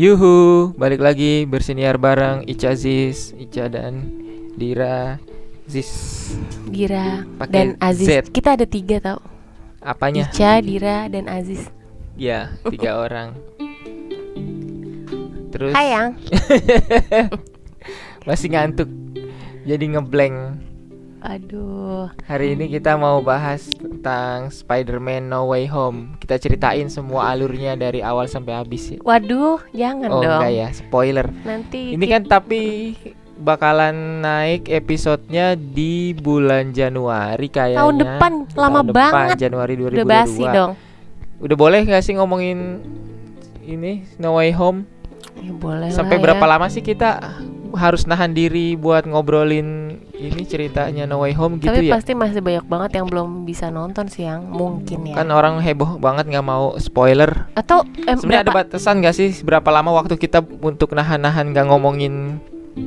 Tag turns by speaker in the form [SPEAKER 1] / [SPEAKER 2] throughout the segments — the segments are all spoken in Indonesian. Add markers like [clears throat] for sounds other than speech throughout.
[SPEAKER 1] Yuhu, balik lagi bersiniar bareng Ica Aziz, Ica dan Dira Ziz.
[SPEAKER 2] Gira
[SPEAKER 1] Pakai
[SPEAKER 2] dan Aziz.
[SPEAKER 1] Z.
[SPEAKER 2] Kita ada tiga tau.
[SPEAKER 1] Apanya?
[SPEAKER 2] Ica, Dira, dan Aziz.
[SPEAKER 1] Ya, tiga orang. Terus
[SPEAKER 2] Hai yang. [laughs]
[SPEAKER 1] masih ngantuk. Jadi ngeblank.
[SPEAKER 2] Aduh.
[SPEAKER 1] Hari ini kita mau bahas tentang Spider-Man No Way Home. Kita ceritain semua alurnya dari awal sampai habis ya.
[SPEAKER 2] Waduh, jangan
[SPEAKER 1] Oh
[SPEAKER 2] dong.
[SPEAKER 1] enggak ya, spoiler.
[SPEAKER 2] Nanti
[SPEAKER 1] Ini kan tapi bakalan naik episodenya di bulan Januari kayaknya.
[SPEAKER 2] tahun depan lama
[SPEAKER 1] Tahun depan,
[SPEAKER 2] banget.
[SPEAKER 1] Januari 2022.
[SPEAKER 2] Udah basi dong.
[SPEAKER 1] Udah boleh gak sih ngomongin ini No Way Home?
[SPEAKER 2] Ya boleh
[SPEAKER 1] Sampai
[SPEAKER 2] lah
[SPEAKER 1] berapa
[SPEAKER 2] ya.
[SPEAKER 1] lama sih kita harus nahan diri buat ngobrolin ini ceritanya No Way Home gitu
[SPEAKER 2] Tapi
[SPEAKER 1] ya?
[SPEAKER 2] pasti masih banyak banget yang belum bisa nonton sih yang mungkin ya.
[SPEAKER 1] Kan orang heboh banget nggak mau spoiler.
[SPEAKER 2] Atau em,
[SPEAKER 1] Sebenarnya ada batasan gak sih berapa lama waktu kita untuk nahan-nahan nggak ngomongin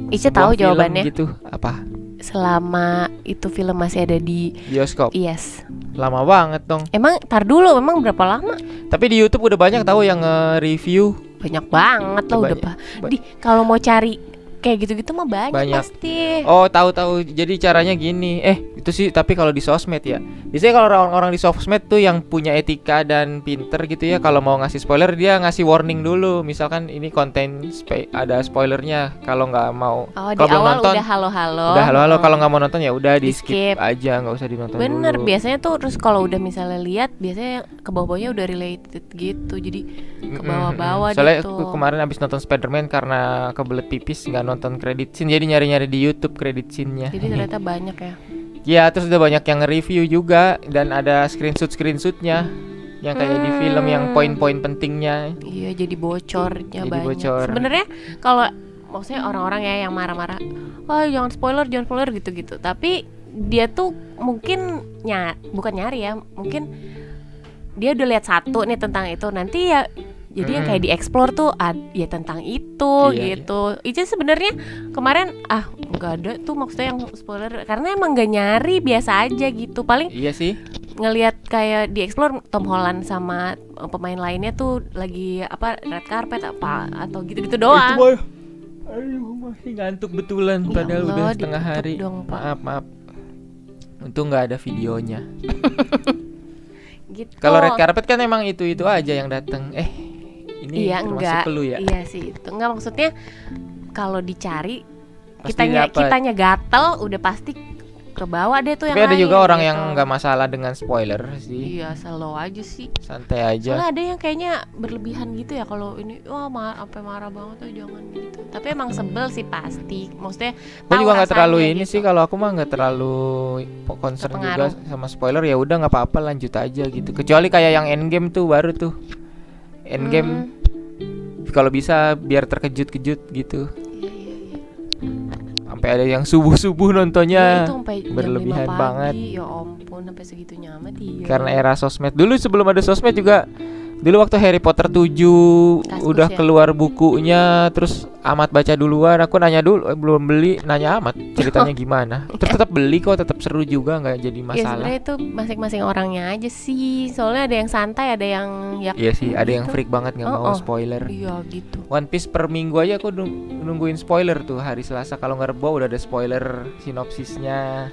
[SPEAKER 2] Ica tahu
[SPEAKER 1] film
[SPEAKER 2] jawabannya.
[SPEAKER 1] gitu? Apa?
[SPEAKER 2] Selama itu film masih ada di
[SPEAKER 1] Bioskop.
[SPEAKER 2] Yes.
[SPEAKER 1] Lama banget dong.
[SPEAKER 2] Emang tar dulu memang berapa lama?
[SPEAKER 1] Tapi di YouTube udah banyak tahu yang nge-review
[SPEAKER 2] Banyak banget lah udah
[SPEAKER 1] Banyak.
[SPEAKER 2] pak. Di kalau mau cari kayak gitu-gitu mah banyak,
[SPEAKER 1] Banyak.
[SPEAKER 2] pasti.
[SPEAKER 1] Oh tahu-tahu jadi caranya gini Eh itu sih tapi kalau di sosmed ya Biasanya kalau orang-orang di sosmed tuh yang punya etika dan pinter gitu ya Kalau mau ngasih spoiler dia ngasih warning dulu Misalkan ini konten spe- ada spoilernya Kalau nggak mau
[SPEAKER 2] Oh
[SPEAKER 1] kalau belum nonton,
[SPEAKER 2] udah halo-halo.
[SPEAKER 1] Udah halo-halo
[SPEAKER 2] Hmm.
[SPEAKER 1] kalau nggak mau nonton ya udah di skip aja nggak usah dinonton
[SPEAKER 2] Bener,
[SPEAKER 1] dulu
[SPEAKER 2] biasanya tuh terus kalau udah misalnya lihat biasanya ke bawahnya udah related gitu. Jadi ke bawah-bawah
[SPEAKER 1] Mm-mm. Soalnya
[SPEAKER 2] gitu.
[SPEAKER 1] kemarin abis nonton Spider-Man karena kebelet pipis nggak nonton credit scene Jadi nyari-nyari di Youtube credit scene-nya
[SPEAKER 2] Jadi ternyata banyak ya.
[SPEAKER 1] Ya terus udah banyak yang nge-review juga dan ada screenshot-screenshotnya yang kayak di film yang
[SPEAKER 2] Hmm.
[SPEAKER 1] poin-poin pentingnya.
[SPEAKER 2] Iya, jadi bocornya
[SPEAKER 1] Jadi
[SPEAKER 2] banyak.
[SPEAKER 1] bocor.
[SPEAKER 2] Sebenarnya kalau maksudnya orang-orang ya yang marah-marah, "Wah, jangan spoiler, jangan spoiler gitu-gitu." Tapi dia tuh mungkin nya bukan nyari ya, mungkin dia udah lihat satu nih tentang itu. Nanti ya jadi yang kayak dieksplor tuh ad, ya tentang itu
[SPEAKER 1] Iya,
[SPEAKER 2] gitu. Itu sebenarnya kemarin ah nggak ada tuh maksudnya yang spoiler karena emang nggak nyari biasa aja gitu. Paling
[SPEAKER 1] Iya sih.
[SPEAKER 2] ngelihat kayak dieksplor Tom Holland sama eh, pemain lainnya tuh lagi apa red carpet apa atau gitu-gitu doang.
[SPEAKER 1] Aduh masih ngantuk betulan
[SPEAKER 2] Ya
[SPEAKER 1] padahal
[SPEAKER 2] Allah,
[SPEAKER 1] udah setengah hari.
[SPEAKER 2] dong, Pak.
[SPEAKER 1] maaf maaf. Untung nggak ada videonya.
[SPEAKER 2] Gitu. [laughs]
[SPEAKER 1] Kalau red carpet kan emang itu itu aja yang datang. Eh ini
[SPEAKER 2] iya enggak.
[SPEAKER 1] lu ya.
[SPEAKER 2] Iya sih itu enggak maksudnya kalau dicari
[SPEAKER 1] Pasti
[SPEAKER 2] kitanya
[SPEAKER 1] dapet.
[SPEAKER 2] kitanya gatel udah pasti ke bawah deh tuh
[SPEAKER 1] Tapi
[SPEAKER 2] yang
[SPEAKER 1] ada juga
[SPEAKER 2] lain,
[SPEAKER 1] orang
[SPEAKER 2] gitu.
[SPEAKER 1] yang nggak masalah dengan spoiler sih.
[SPEAKER 2] Iya, slow aja sih.
[SPEAKER 1] Santai aja.
[SPEAKER 2] Soalnya ada yang kayaknya berlebihan gitu ya kalau ini wah ma sampai marah banget tuh jangan gitu. Tapi emang sebel sih pasti. Maksudnya
[SPEAKER 1] Gue juga nggak terlalu ini
[SPEAKER 2] gitu.
[SPEAKER 1] sih kalau aku mah nggak terlalu po- concern juga sama spoiler ya udah nggak apa-apa lanjut aja gitu. Kecuali kayak yang endgame tuh baru tuh. Endgame
[SPEAKER 2] Hmm.
[SPEAKER 1] kalau bisa biar terkejut-kejut gitu.
[SPEAKER 2] Iya, iya, iya.
[SPEAKER 1] Sampai ada yang subuh-subuh
[SPEAKER 2] Ya,
[SPEAKER 1] nontonnya.
[SPEAKER 2] itu sampai jam
[SPEAKER 1] berlebihan
[SPEAKER 2] 5
[SPEAKER 1] banget.
[SPEAKER 2] Ya ampun, sampai segitunya amat iya.
[SPEAKER 1] Karena era sosmed. Dulu sebelum ada sosmed juga Dulu waktu Harry Potter 7
[SPEAKER 2] Kaskus
[SPEAKER 1] udah
[SPEAKER 2] ya?
[SPEAKER 1] keluar bukunya terus amat baca duluan aku nanya dulu eh, belum beli nanya amat ceritanya [laughs] gimana terus tetap beli kok tetap seru juga nggak jadi
[SPEAKER 2] Ya
[SPEAKER 1] masalah
[SPEAKER 2] sebenarnya itu masing-masing orangnya aja sih. Soalnya ada yang santai, ada yang ya
[SPEAKER 1] Iya sih, ada yang
[SPEAKER 2] gitu.
[SPEAKER 1] freak banget nggak
[SPEAKER 2] Oh,
[SPEAKER 1] mau
[SPEAKER 2] oh.
[SPEAKER 1] spoiler.
[SPEAKER 2] Iya gitu.
[SPEAKER 1] One Piece per minggu aja aku nung- nungguin spoiler tuh hari Selasa kalau nggak rebo udah ada spoiler sinopsisnya.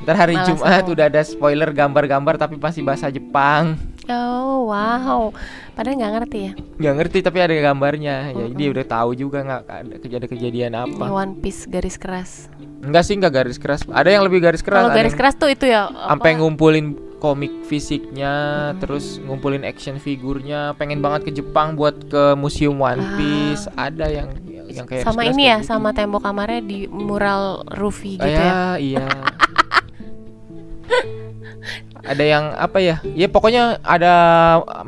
[SPEAKER 1] Ntar hari
[SPEAKER 2] Malas
[SPEAKER 1] Jumat
[SPEAKER 2] aku.
[SPEAKER 1] udah ada spoiler gambar-gambar tapi masih bahasa Jepang.
[SPEAKER 2] Oh wow. Padahal nggak ngerti ya.
[SPEAKER 1] Nggak ngerti tapi ada gambarnya. Ya
[SPEAKER 2] Mm-mm.
[SPEAKER 1] dia udah tahu juga nggak ada kejadian kejadian apa.
[SPEAKER 2] One Piece garis keras.
[SPEAKER 1] Enggak sih nggak garis keras. Ada yang lebih garis keras.
[SPEAKER 2] Kalau garis keras tuh itu ya.
[SPEAKER 1] Sampai ngumpulin komik fisiknya,
[SPEAKER 2] Mm-mm.
[SPEAKER 1] terus ngumpulin action figurnya, pengen banget ke Jepang buat ke museum One
[SPEAKER 2] Ah.
[SPEAKER 1] Piece. Ada yang yang kayak
[SPEAKER 2] sama ini ya,
[SPEAKER 1] gitu.
[SPEAKER 2] sama tembok kamarnya di mural Ruffy
[SPEAKER 1] Ah,
[SPEAKER 2] gitu ya.
[SPEAKER 1] ya, iya. [laughs] ada yang apa ya? Ya pokoknya ada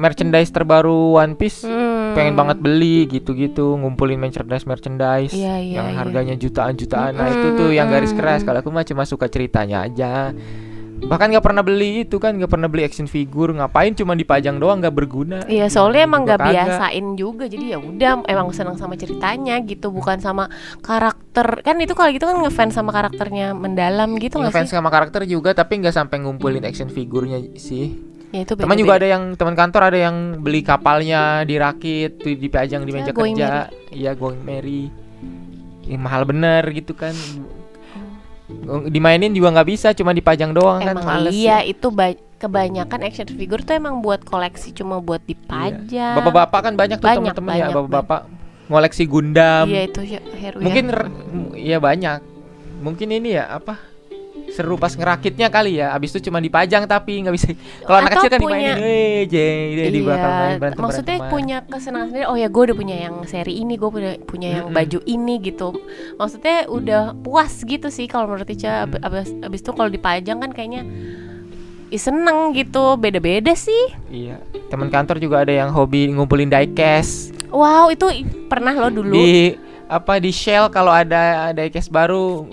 [SPEAKER 1] merchandise terbaru One Piece.
[SPEAKER 2] Hmm.
[SPEAKER 1] Pengen banget beli gitu-gitu, ngumpulin merchandise merchandise
[SPEAKER 2] Iya, iya,
[SPEAKER 1] yang
[SPEAKER 2] iya.
[SPEAKER 1] harganya jutaan-jutaan. Nah, itu tuh yang garis keras. Kalau aku mah cuma suka ceritanya aja. Bahkan nggak pernah beli itu kan, nggak pernah beli action figure. Ngapain cuma dipajang doang nggak berguna.
[SPEAKER 2] Iya, soalnya emang
[SPEAKER 1] Juga
[SPEAKER 2] nggak biasain juga. Jadi ya udah, emang senang sama ceritanya gitu, bukan sama karakter. Kan itu kalau gitu kan ngefans sama karakternya mendalam gitu nggak
[SPEAKER 1] Ngefans
[SPEAKER 2] sih?
[SPEAKER 1] sama karakter juga tapi nggak sampai ngumpulin action figurnya sih.
[SPEAKER 2] Ya itu
[SPEAKER 1] Teman juga ada yang teman kantor ada yang beli kapalnya dirakit, tuh dipajang di
[SPEAKER 2] Ya,
[SPEAKER 1] meja kerja. Iya, going Mary. Ih, mahal bener gitu kan. Dimainin juga nggak bisa, cuma dipajang doang kan
[SPEAKER 2] Emang
[SPEAKER 1] males.
[SPEAKER 2] iya
[SPEAKER 1] ya.
[SPEAKER 2] itu ba- kebanyakan action figure tuh emang buat koleksi cuma buat
[SPEAKER 1] Iya.
[SPEAKER 2] dipajang.
[SPEAKER 1] Bapak-bapak kan banyak tuh
[SPEAKER 2] Banyak,
[SPEAKER 1] teman-teman ya, bapak-bapak ngoleksi Gundam.
[SPEAKER 2] Iya itu ya, Heru
[SPEAKER 1] Mungkin
[SPEAKER 2] ya.
[SPEAKER 1] iya banyak. Mungkin ini ya apa? Seru pas ngerakitnya kali ya. Abis itu cuma dipajang tapi nggak bisa. Kalau anak kecil kan
[SPEAKER 2] punya-
[SPEAKER 1] dimainin, eh, jeng, dia di bakal main
[SPEAKER 2] Iya,
[SPEAKER 1] berantem
[SPEAKER 2] maksudnya punya kesenangan sendiri. Oh ya, gue udah punya yang seri ini, gue punya punya yang
[SPEAKER 1] Mm-mm.
[SPEAKER 2] baju ini gitu. Maksudnya udah puas gitu sih kalau menurut Ica.
[SPEAKER 1] Mm.
[SPEAKER 2] Abis, abis itu kalau dipajang kan kayaknya seneng gitu. Beda-beda sih.
[SPEAKER 1] Iya. Teman kantor juga ada yang hobi ngumpulin diecast
[SPEAKER 2] Wow, itu pernah lo dulu
[SPEAKER 1] di apa di Shell kalau ada diecast baru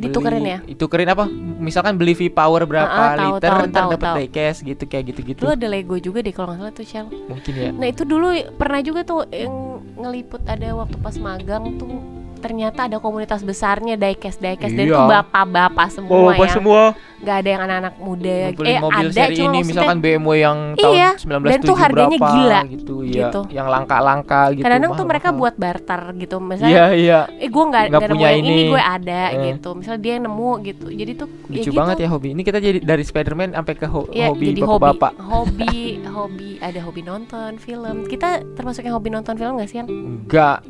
[SPEAKER 2] ditukerin ya?
[SPEAKER 1] Ditukerin apa? Misalkan beli V-Power berapa
[SPEAKER 2] Ah, ah, tahu,
[SPEAKER 1] liter
[SPEAKER 2] tahu,
[SPEAKER 1] ntar dapat diecast gitu kayak gitu-gitu.
[SPEAKER 2] Dulu ada Lego juga deh kalau nggak salah tuh Shell.
[SPEAKER 1] Mungkin ya.
[SPEAKER 2] Nah itu dulu pernah juga tuh yang ngeliput ada waktu pas magang tuh ternyata ada komunitas besarnya diecast diecast dan
[SPEAKER 1] Iya.
[SPEAKER 2] itu bapak-bapak semua
[SPEAKER 1] Oh,
[SPEAKER 2] ya
[SPEAKER 1] semua
[SPEAKER 2] nggak ada yang anak-anak muda
[SPEAKER 1] ngumpulin
[SPEAKER 2] eh
[SPEAKER 1] mobil
[SPEAKER 2] ada
[SPEAKER 1] seri
[SPEAKER 2] cuma
[SPEAKER 1] ini misalkan BMW yang tahun
[SPEAKER 2] Iya,
[SPEAKER 1] 1970
[SPEAKER 2] dan tuh harganya
[SPEAKER 1] berapa
[SPEAKER 2] gila,
[SPEAKER 1] gitu, iya.
[SPEAKER 2] gitu.
[SPEAKER 1] Yang langka-langka gitu.
[SPEAKER 2] kadang-kadang tuh mereka
[SPEAKER 1] mahal.
[SPEAKER 2] buat barter gitu misalnya
[SPEAKER 1] Iya, iya.
[SPEAKER 2] eh gue nggak
[SPEAKER 1] Nggak
[SPEAKER 2] nggak
[SPEAKER 1] punya
[SPEAKER 2] yang ini,
[SPEAKER 1] ini.
[SPEAKER 2] gue ada
[SPEAKER 1] Eh.
[SPEAKER 2] gitu misalnya dia nemu gitu jadi tuh
[SPEAKER 1] Lucu
[SPEAKER 2] gitu.
[SPEAKER 1] banget ya hobi. Ini kita jadi dari Spider-Man sampai ke ho-
[SPEAKER 2] Iya,
[SPEAKER 1] hobi
[SPEAKER 2] jadi hobi,
[SPEAKER 1] bapak-bapak.
[SPEAKER 2] hobi, [laughs] hobi, ada hobi nonton film. Kita termasuk yang hobi nonton film gak sih? Yang
[SPEAKER 1] Enggak.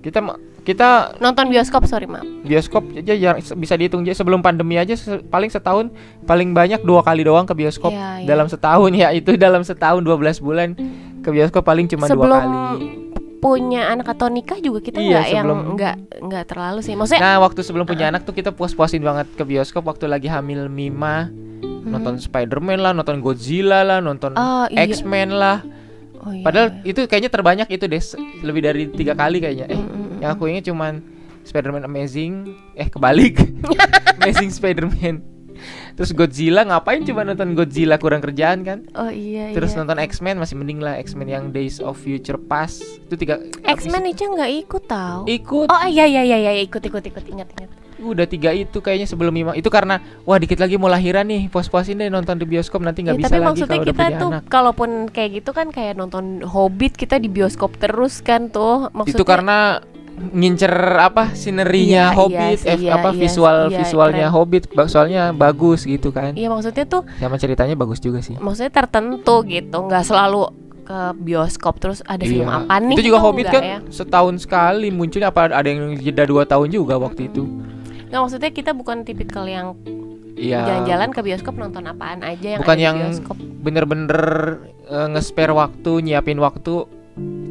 [SPEAKER 1] Kita kita
[SPEAKER 2] nonton bioskop, sorry maaf.
[SPEAKER 1] bioskop aja jarang bisa dihitung aja sebelum pandemi aja se- paling setahun paling banyak dua kali doang ke bioskop
[SPEAKER 2] Iya, iya.
[SPEAKER 1] dalam setahun ya itu dalam setahun 12 bulan ke bioskop paling cuma dua
[SPEAKER 2] Sebelum
[SPEAKER 1] kali.
[SPEAKER 2] punya anak atau nikah juga kita
[SPEAKER 1] Iya,
[SPEAKER 2] nggak yang
[SPEAKER 1] sebelum-
[SPEAKER 2] nggak nggak terlalu sih. Maksudnya
[SPEAKER 1] Nah, waktu sebelum punya anak tuh kita puas-puasin banget ke bioskop waktu lagi hamil Mima, nonton Spider-Man lah, nonton Godzilla lah, nonton
[SPEAKER 2] Hmm. Oh, iya.
[SPEAKER 1] X-Men lah.
[SPEAKER 2] Oh, iya.
[SPEAKER 1] Padahal itu kayaknya terbanyak itu deh, lebih dari tiga kali kayaknya. Eh, yang aku ingat cuman Spider-Man Amazing, eh kebalik, [laughs] Amazing Spider-Man. Terus Godzilla ngapain cuma nonton Godzilla kurang kerjaan kan?
[SPEAKER 2] Oh iya.
[SPEAKER 1] Terus
[SPEAKER 2] iya.
[SPEAKER 1] nonton X-Men masih mending lah X-Men yang Days of Future Past itu tiga.
[SPEAKER 2] X-Men aja nggak ikut tahu.
[SPEAKER 1] ikut
[SPEAKER 2] Oh iya iya iya iya ikut ikut ikut ingat ingat.
[SPEAKER 1] Udah tiga itu kayaknya sebelum Mima itu karena wah dikit lagi mau lahiran nih puas-puasin deh nonton di bioskop nanti nggak
[SPEAKER 2] Ya,
[SPEAKER 1] bisa
[SPEAKER 2] tapi
[SPEAKER 1] lagi
[SPEAKER 2] maksudnya kita tuh
[SPEAKER 1] anak
[SPEAKER 2] kalaupun kayak gitu kan kayak nonton Hobbit kita di bioskop terus kan tuh. Maksudnya
[SPEAKER 1] itu karena ngincer apa sinerinya
[SPEAKER 2] Iya,
[SPEAKER 1] Hobbit
[SPEAKER 2] iya,
[SPEAKER 1] eh,
[SPEAKER 2] iya,
[SPEAKER 1] apa
[SPEAKER 2] iya,
[SPEAKER 1] visual
[SPEAKER 2] iya,
[SPEAKER 1] visualnya
[SPEAKER 2] keren.
[SPEAKER 1] Hobbit soalnya bagus gitu kan
[SPEAKER 2] Iya maksudnya tuh
[SPEAKER 1] sama ceritanya bagus juga sih
[SPEAKER 2] maksudnya tertentu gitu nggak selalu ke bioskop terus ada film
[SPEAKER 1] Iya.
[SPEAKER 2] apa nih
[SPEAKER 1] itu juga
[SPEAKER 2] tuh
[SPEAKER 1] Hobbit kan
[SPEAKER 2] ya.
[SPEAKER 1] setahun sekali munculnya apa ada yang jeda dua tahun juga waktu itu
[SPEAKER 2] nggak maksudnya kita bukan tipikal yang
[SPEAKER 1] Iya.
[SPEAKER 2] jalan-jalan ke bioskop nonton apaan aja yang
[SPEAKER 1] Bukan
[SPEAKER 2] ada
[SPEAKER 1] yang bener-bener eh, nge-spare waktu nyiapin waktu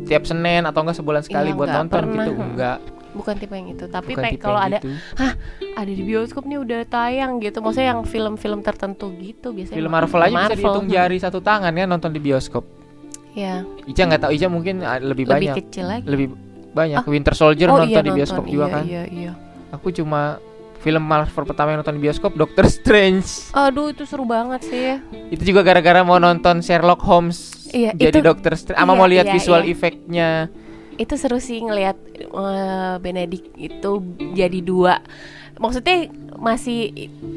[SPEAKER 1] tiap Senin atau enggak sebulan sekali
[SPEAKER 2] Iya,
[SPEAKER 1] buat
[SPEAKER 2] nggak
[SPEAKER 1] nonton
[SPEAKER 2] pernah,
[SPEAKER 1] gitu. Enggak
[SPEAKER 2] bukan tipe yang itu. Tapi
[SPEAKER 1] tipe
[SPEAKER 2] kalau ada
[SPEAKER 1] gitu.
[SPEAKER 2] ada di bioskop nih udah tayang gitu. Maksudnya yang film-film tertentu gitu biasanya
[SPEAKER 1] film
[SPEAKER 2] ma-
[SPEAKER 1] Marvel aja bisa
[SPEAKER 2] Marvel,
[SPEAKER 1] dihitung
[SPEAKER 2] hmm.
[SPEAKER 1] jari satu tangan kan nonton di bioskop.
[SPEAKER 2] Ya
[SPEAKER 1] Ica nggak tahu Ica mungkin lebih,
[SPEAKER 2] lebih
[SPEAKER 1] banyak.
[SPEAKER 2] kecil lagi.
[SPEAKER 1] Lebih banyak
[SPEAKER 2] Ah.
[SPEAKER 1] Winter Soldier
[SPEAKER 2] oh
[SPEAKER 1] nonton
[SPEAKER 2] iya
[SPEAKER 1] di bioskop
[SPEAKER 2] nonton,
[SPEAKER 1] juga
[SPEAKER 2] iya,
[SPEAKER 1] kan.
[SPEAKER 2] iya iya.
[SPEAKER 1] Aku cuma film Marvel pertama yang nonton di bioskop Doctor Strange.
[SPEAKER 2] Aduh itu seru banget sih.
[SPEAKER 1] Itu juga gara-gara mau nonton Sherlock Holmes
[SPEAKER 2] Iya,
[SPEAKER 1] jadi
[SPEAKER 2] itu-
[SPEAKER 1] Doctor Strange ama
[SPEAKER 2] iya,
[SPEAKER 1] mau lihat
[SPEAKER 2] iya,
[SPEAKER 1] visual
[SPEAKER 2] iya.
[SPEAKER 1] efeknya
[SPEAKER 2] itu seru sih ngelihat eh, Benedict itu jadi dua. Maksudnya masih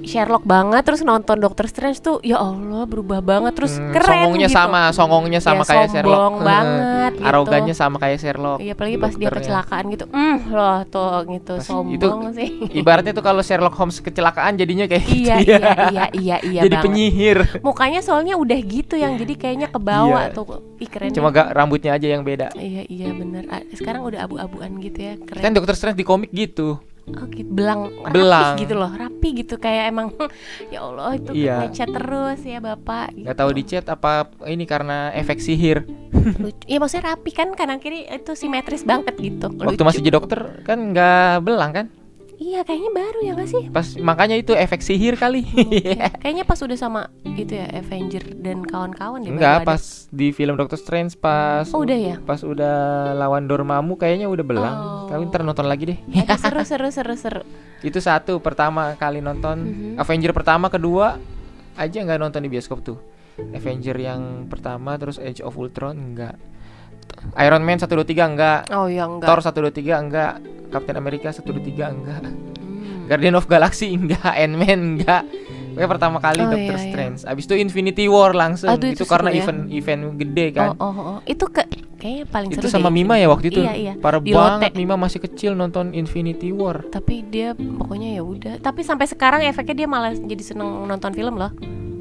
[SPEAKER 2] Sherlock banget terus nonton Doctor Strange tuh ya Allah berubah banget terus
[SPEAKER 1] Hmm,
[SPEAKER 2] keren
[SPEAKER 1] songongnya
[SPEAKER 2] gitu.
[SPEAKER 1] sama songongnya sama
[SPEAKER 2] Ya,
[SPEAKER 1] kayak Sherlock
[SPEAKER 2] sombong banget gitu.
[SPEAKER 1] arogannya sama kayak Sherlock
[SPEAKER 2] Iya, apalagi pas dia
[SPEAKER 1] dokternya.
[SPEAKER 2] kecelakaan gitu. Hmm, loh tuh gitu
[SPEAKER 1] Pas
[SPEAKER 2] sombong sih. [laughs]
[SPEAKER 1] ibaratnya tuh kalau Sherlock Holmes kecelakaan jadinya kayak gitu
[SPEAKER 2] iya,
[SPEAKER 1] ya.
[SPEAKER 2] iya, iya, iya, iya
[SPEAKER 1] jadi
[SPEAKER 2] banget.
[SPEAKER 1] penyihir
[SPEAKER 2] Mukanya soalnya udah gitu yang jadi kayaknya kebawa
[SPEAKER 1] Iya.
[SPEAKER 2] tuh. Ih, keren.
[SPEAKER 1] cuma
[SPEAKER 2] ya.
[SPEAKER 1] gak rambutnya aja yang beda
[SPEAKER 2] Iya, iya bener. Sekarang udah abu-abuan gitu ya, keren.
[SPEAKER 1] kan Doctor Strange di komik gitu
[SPEAKER 2] Oh gitu, belang, rapi
[SPEAKER 1] Belang.
[SPEAKER 2] gitu loh, rapi gitu kayak emang [laughs] ya Allah itu
[SPEAKER 1] Iya.
[SPEAKER 2] ngecat terus ya bapak. Gitu.
[SPEAKER 1] nggak tahu di chat apa ini karena efek sihir. [laughs]
[SPEAKER 2] Iya maksudnya rapi kan kanan kiri itu simetris banget gitu.
[SPEAKER 1] waktu
[SPEAKER 2] Lucu.
[SPEAKER 1] masih jadi dokter kan nggak belang kan
[SPEAKER 2] Iya kayaknya baru ya gak sih?
[SPEAKER 1] pas makanya itu efek sihir kali
[SPEAKER 2] Iya, kayaknya pas udah sama itu ya Avenger dan kawan-kawan deh. baru
[SPEAKER 1] Enggak,
[SPEAKER 2] ada.
[SPEAKER 1] pas di film Doctor Strange pas
[SPEAKER 2] Oh, udah ya?
[SPEAKER 1] Pas udah lawan Dormammu kayaknya udah belang.
[SPEAKER 2] Oh.
[SPEAKER 1] Tapi ntar nonton lagi deh.
[SPEAKER 2] Aduh, seru seru seru seru.
[SPEAKER 1] Itu satu pertama kali nonton
[SPEAKER 2] Mhm.
[SPEAKER 1] Avenger pertama, kedua aja nggak nonton di bioskop tuh. Avenger yang pertama terus Age of Ultron enggak. Iron Man 1 2 3 enggak.
[SPEAKER 2] Oh ya enggak.
[SPEAKER 1] Thor 1 2 3 enggak. Captain America 1 2 3 enggak.
[SPEAKER 2] Hmm.
[SPEAKER 1] Guardian of Galaxy enggak, [laughs] Ant-Man enggak. Kayak pertama kali
[SPEAKER 2] Oh,
[SPEAKER 1] Doctor
[SPEAKER 2] iya, iya.
[SPEAKER 1] Strange. Abis itu Infinity War langsung.
[SPEAKER 2] Aduh,
[SPEAKER 1] itu,
[SPEAKER 2] itu
[SPEAKER 1] karena
[SPEAKER 2] seru ya.
[SPEAKER 1] event event gede kan.
[SPEAKER 2] Oh, oh, oh. Itu ke kayaknya paling
[SPEAKER 1] itu
[SPEAKER 2] seru
[SPEAKER 1] sama
[SPEAKER 2] deh,
[SPEAKER 1] Mima ya waktu itu.
[SPEAKER 2] Iya, iya.
[SPEAKER 1] Parah
[SPEAKER 2] Di Lotte.
[SPEAKER 1] banget Mima masih kecil nonton Infinity War.
[SPEAKER 2] Tapi dia pokoknya ya udah. Tapi sampai sekarang efeknya dia malah jadi seneng nonton film loh.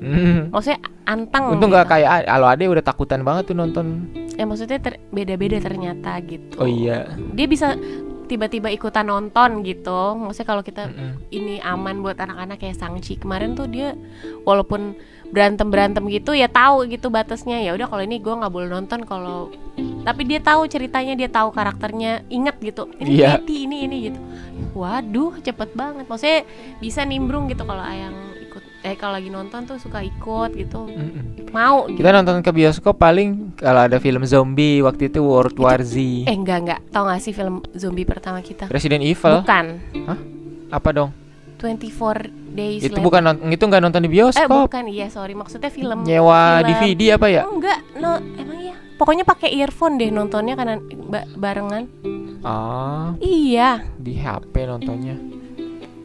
[SPEAKER 1] Hmm.
[SPEAKER 2] Maksudnya anteng.
[SPEAKER 1] Untung nggak
[SPEAKER 2] gitu.
[SPEAKER 1] kayak kalau Ade udah takutan banget tuh nonton.
[SPEAKER 2] Ya maksudnya ter- beda-beda ternyata gitu.
[SPEAKER 1] Oh iya.
[SPEAKER 2] Dia bisa tiba-tiba ikutan nonton gitu. Maksudnya kalau kita
[SPEAKER 1] Mm-mm.
[SPEAKER 2] ini aman buat anak-anak kayak Sangchi kemarin tuh dia walaupun berantem berantem gitu ya tahu gitu batasnya ya udah kalau ini gue nggak boleh nonton kalau tapi dia tahu ceritanya dia tahu karakternya inget gitu ini
[SPEAKER 1] Iya.
[SPEAKER 2] Katie, ini ini gitu waduh cepet banget maksudnya bisa nimbrung gitu kalau ayang eh kalau lagi nonton tuh suka ikut gitu
[SPEAKER 1] Mm-mm.
[SPEAKER 2] mau gitu.
[SPEAKER 1] Kita nonton ke bioskop paling kalau ada film zombie waktu itu World War Z,
[SPEAKER 2] eh enggak enggak tau gak sih film zombie pertama kita
[SPEAKER 1] Resident Evil.
[SPEAKER 2] bukan
[SPEAKER 1] Apa dong?
[SPEAKER 2] 24 days
[SPEAKER 1] Itu
[SPEAKER 2] Later.
[SPEAKER 1] bukan non- itu nggak nonton di
[SPEAKER 2] eh
[SPEAKER 1] bioskop.
[SPEAKER 2] bukan iya sorry maksudnya film
[SPEAKER 1] Nyewa
[SPEAKER 2] film-
[SPEAKER 1] DVD apa ya?
[SPEAKER 2] Enggak, no, emang iya. Pokoknya pakai earphone deh nontonnya karena ba- barengan.
[SPEAKER 1] Ah,
[SPEAKER 2] Iya,
[SPEAKER 1] di HP nontonnya.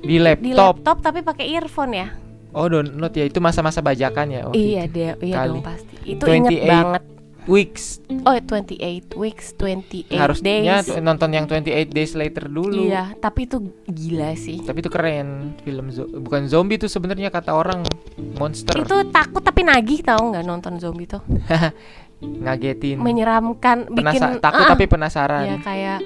[SPEAKER 1] Di
[SPEAKER 2] di
[SPEAKER 1] laptop.
[SPEAKER 2] laptop tapi pakai earphone ya.
[SPEAKER 1] Oh, download ya. Itu masa-masa bajakan ya. waktu
[SPEAKER 2] iya
[SPEAKER 1] itu.
[SPEAKER 2] deh, iya
[SPEAKER 1] Kali.
[SPEAKER 2] dong pasti. Itu inget
[SPEAKER 1] 28
[SPEAKER 2] banget.
[SPEAKER 1] Weeks.
[SPEAKER 2] Oh, 28 weeks, 28
[SPEAKER 1] Harusnya
[SPEAKER 2] days.
[SPEAKER 1] nonton yang 28 days later dulu.
[SPEAKER 2] Iya, tapi itu gila sih.
[SPEAKER 1] Tapi itu keren film zo- bukan zombie tuh sebenarnya kata orang monster
[SPEAKER 2] Itu takut tapi nagih tau nggak nonton zombie tuh? [laughs]
[SPEAKER 1] ngagetin.
[SPEAKER 2] Menyeramkan, bikin
[SPEAKER 1] Penasa- takut
[SPEAKER 2] ah,
[SPEAKER 1] tapi penasaran.
[SPEAKER 2] ya kayak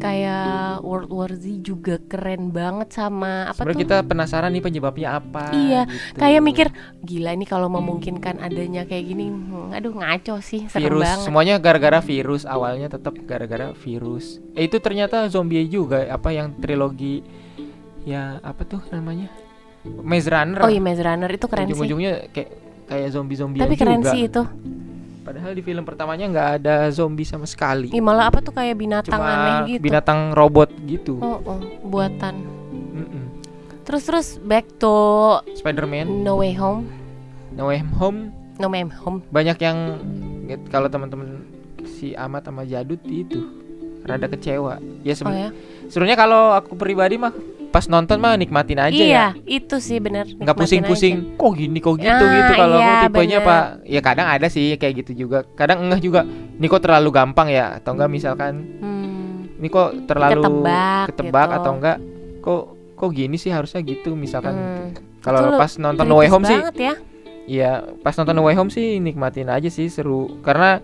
[SPEAKER 2] kayak World War Z juga keren banget sama apa tuh?
[SPEAKER 1] kita penasaran nih penyebabnya apa.
[SPEAKER 2] Iya,
[SPEAKER 1] gitu.
[SPEAKER 2] kayak mikir gila ini kalau memungkinkan adanya kayak gini, hmm, aduh ngaco sih, serem
[SPEAKER 1] virus
[SPEAKER 2] banget.
[SPEAKER 1] semuanya gara-gara virus awalnya tetap gara-gara virus. Eh itu ternyata zombie juga apa yang trilogi ya apa tuh namanya? Maze Runner.
[SPEAKER 2] Oh iya Maze Runner itu keren sih.
[SPEAKER 1] Ujung-ujungnya kayak kayak zombie-zombie
[SPEAKER 2] Tapi keren
[SPEAKER 1] juga.
[SPEAKER 2] sih itu.
[SPEAKER 1] Padahal di film pertamanya nggak ada zombie sama sekali.
[SPEAKER 2] Ih, malah apa tuh kayak binatang
[SPEAKER 1] Cuma
[SPEAKER 2] aneh gitu.
[SPEAKER 1] binatang robot gitu.
[SPEAKER 2] Oh, oh, buatan. Terus terus back to
[SPEAKER 1] Spider-Man,
[SPEAKER 2] No Way Home.
[SPEAKER 1] No Way Home
[SPEAKER 2] No Way Home.
[SPEAKER 1] banyak yang kalau teman-teman si Amat sama Jadut itu rada kecewa. Ya
[SPEAKER 2] Oh
[SPEAKER 1] seben-
[SPEAKER 2] ya.
[SPEAKER 1] sebenarnya kalau aku pribadi mah pas nonton mah nikmatin aja
[SPEAKER 2] iya,
[SPEAKER 1] ya.
[SPEAKER 2] itu sih bener.
[SPEAKER 1] Nggak pusing-pusing. Kok gini kok gitu
[SPEAKER 2] Ah,
[SPEAKER 1] gitu kalau
[SPEAKER 2] iya,
[SPEAKER 1] aku tipenya
[SPEAKER 2] bener.
[SPEAKER 1] Pak. Ya kadang ada sih kayak gitu juga. Kadang enggak juga. Ini kok terlalu gampang ya atau enggak misalkan.
[SPEAKER 2] Hmm.
[SPEAKER 1] ini kok terlalu
[SPEAKER 2] Ketebak
[SPEAKER 1] ketebak
[SPEAKER 2] gitu.
[SPEAKER 1] atau enggak kok kok gini sih harusnya gitu misalkan
[SPEAKER 2] Hmm.
[SPEAKER 1] kalau pas nonton No Way Home sih
[SPEAKER 2] ya.
[SPEAKER 1] Iya, pas nonton No Way Home sih nikmatin aja sih seru karena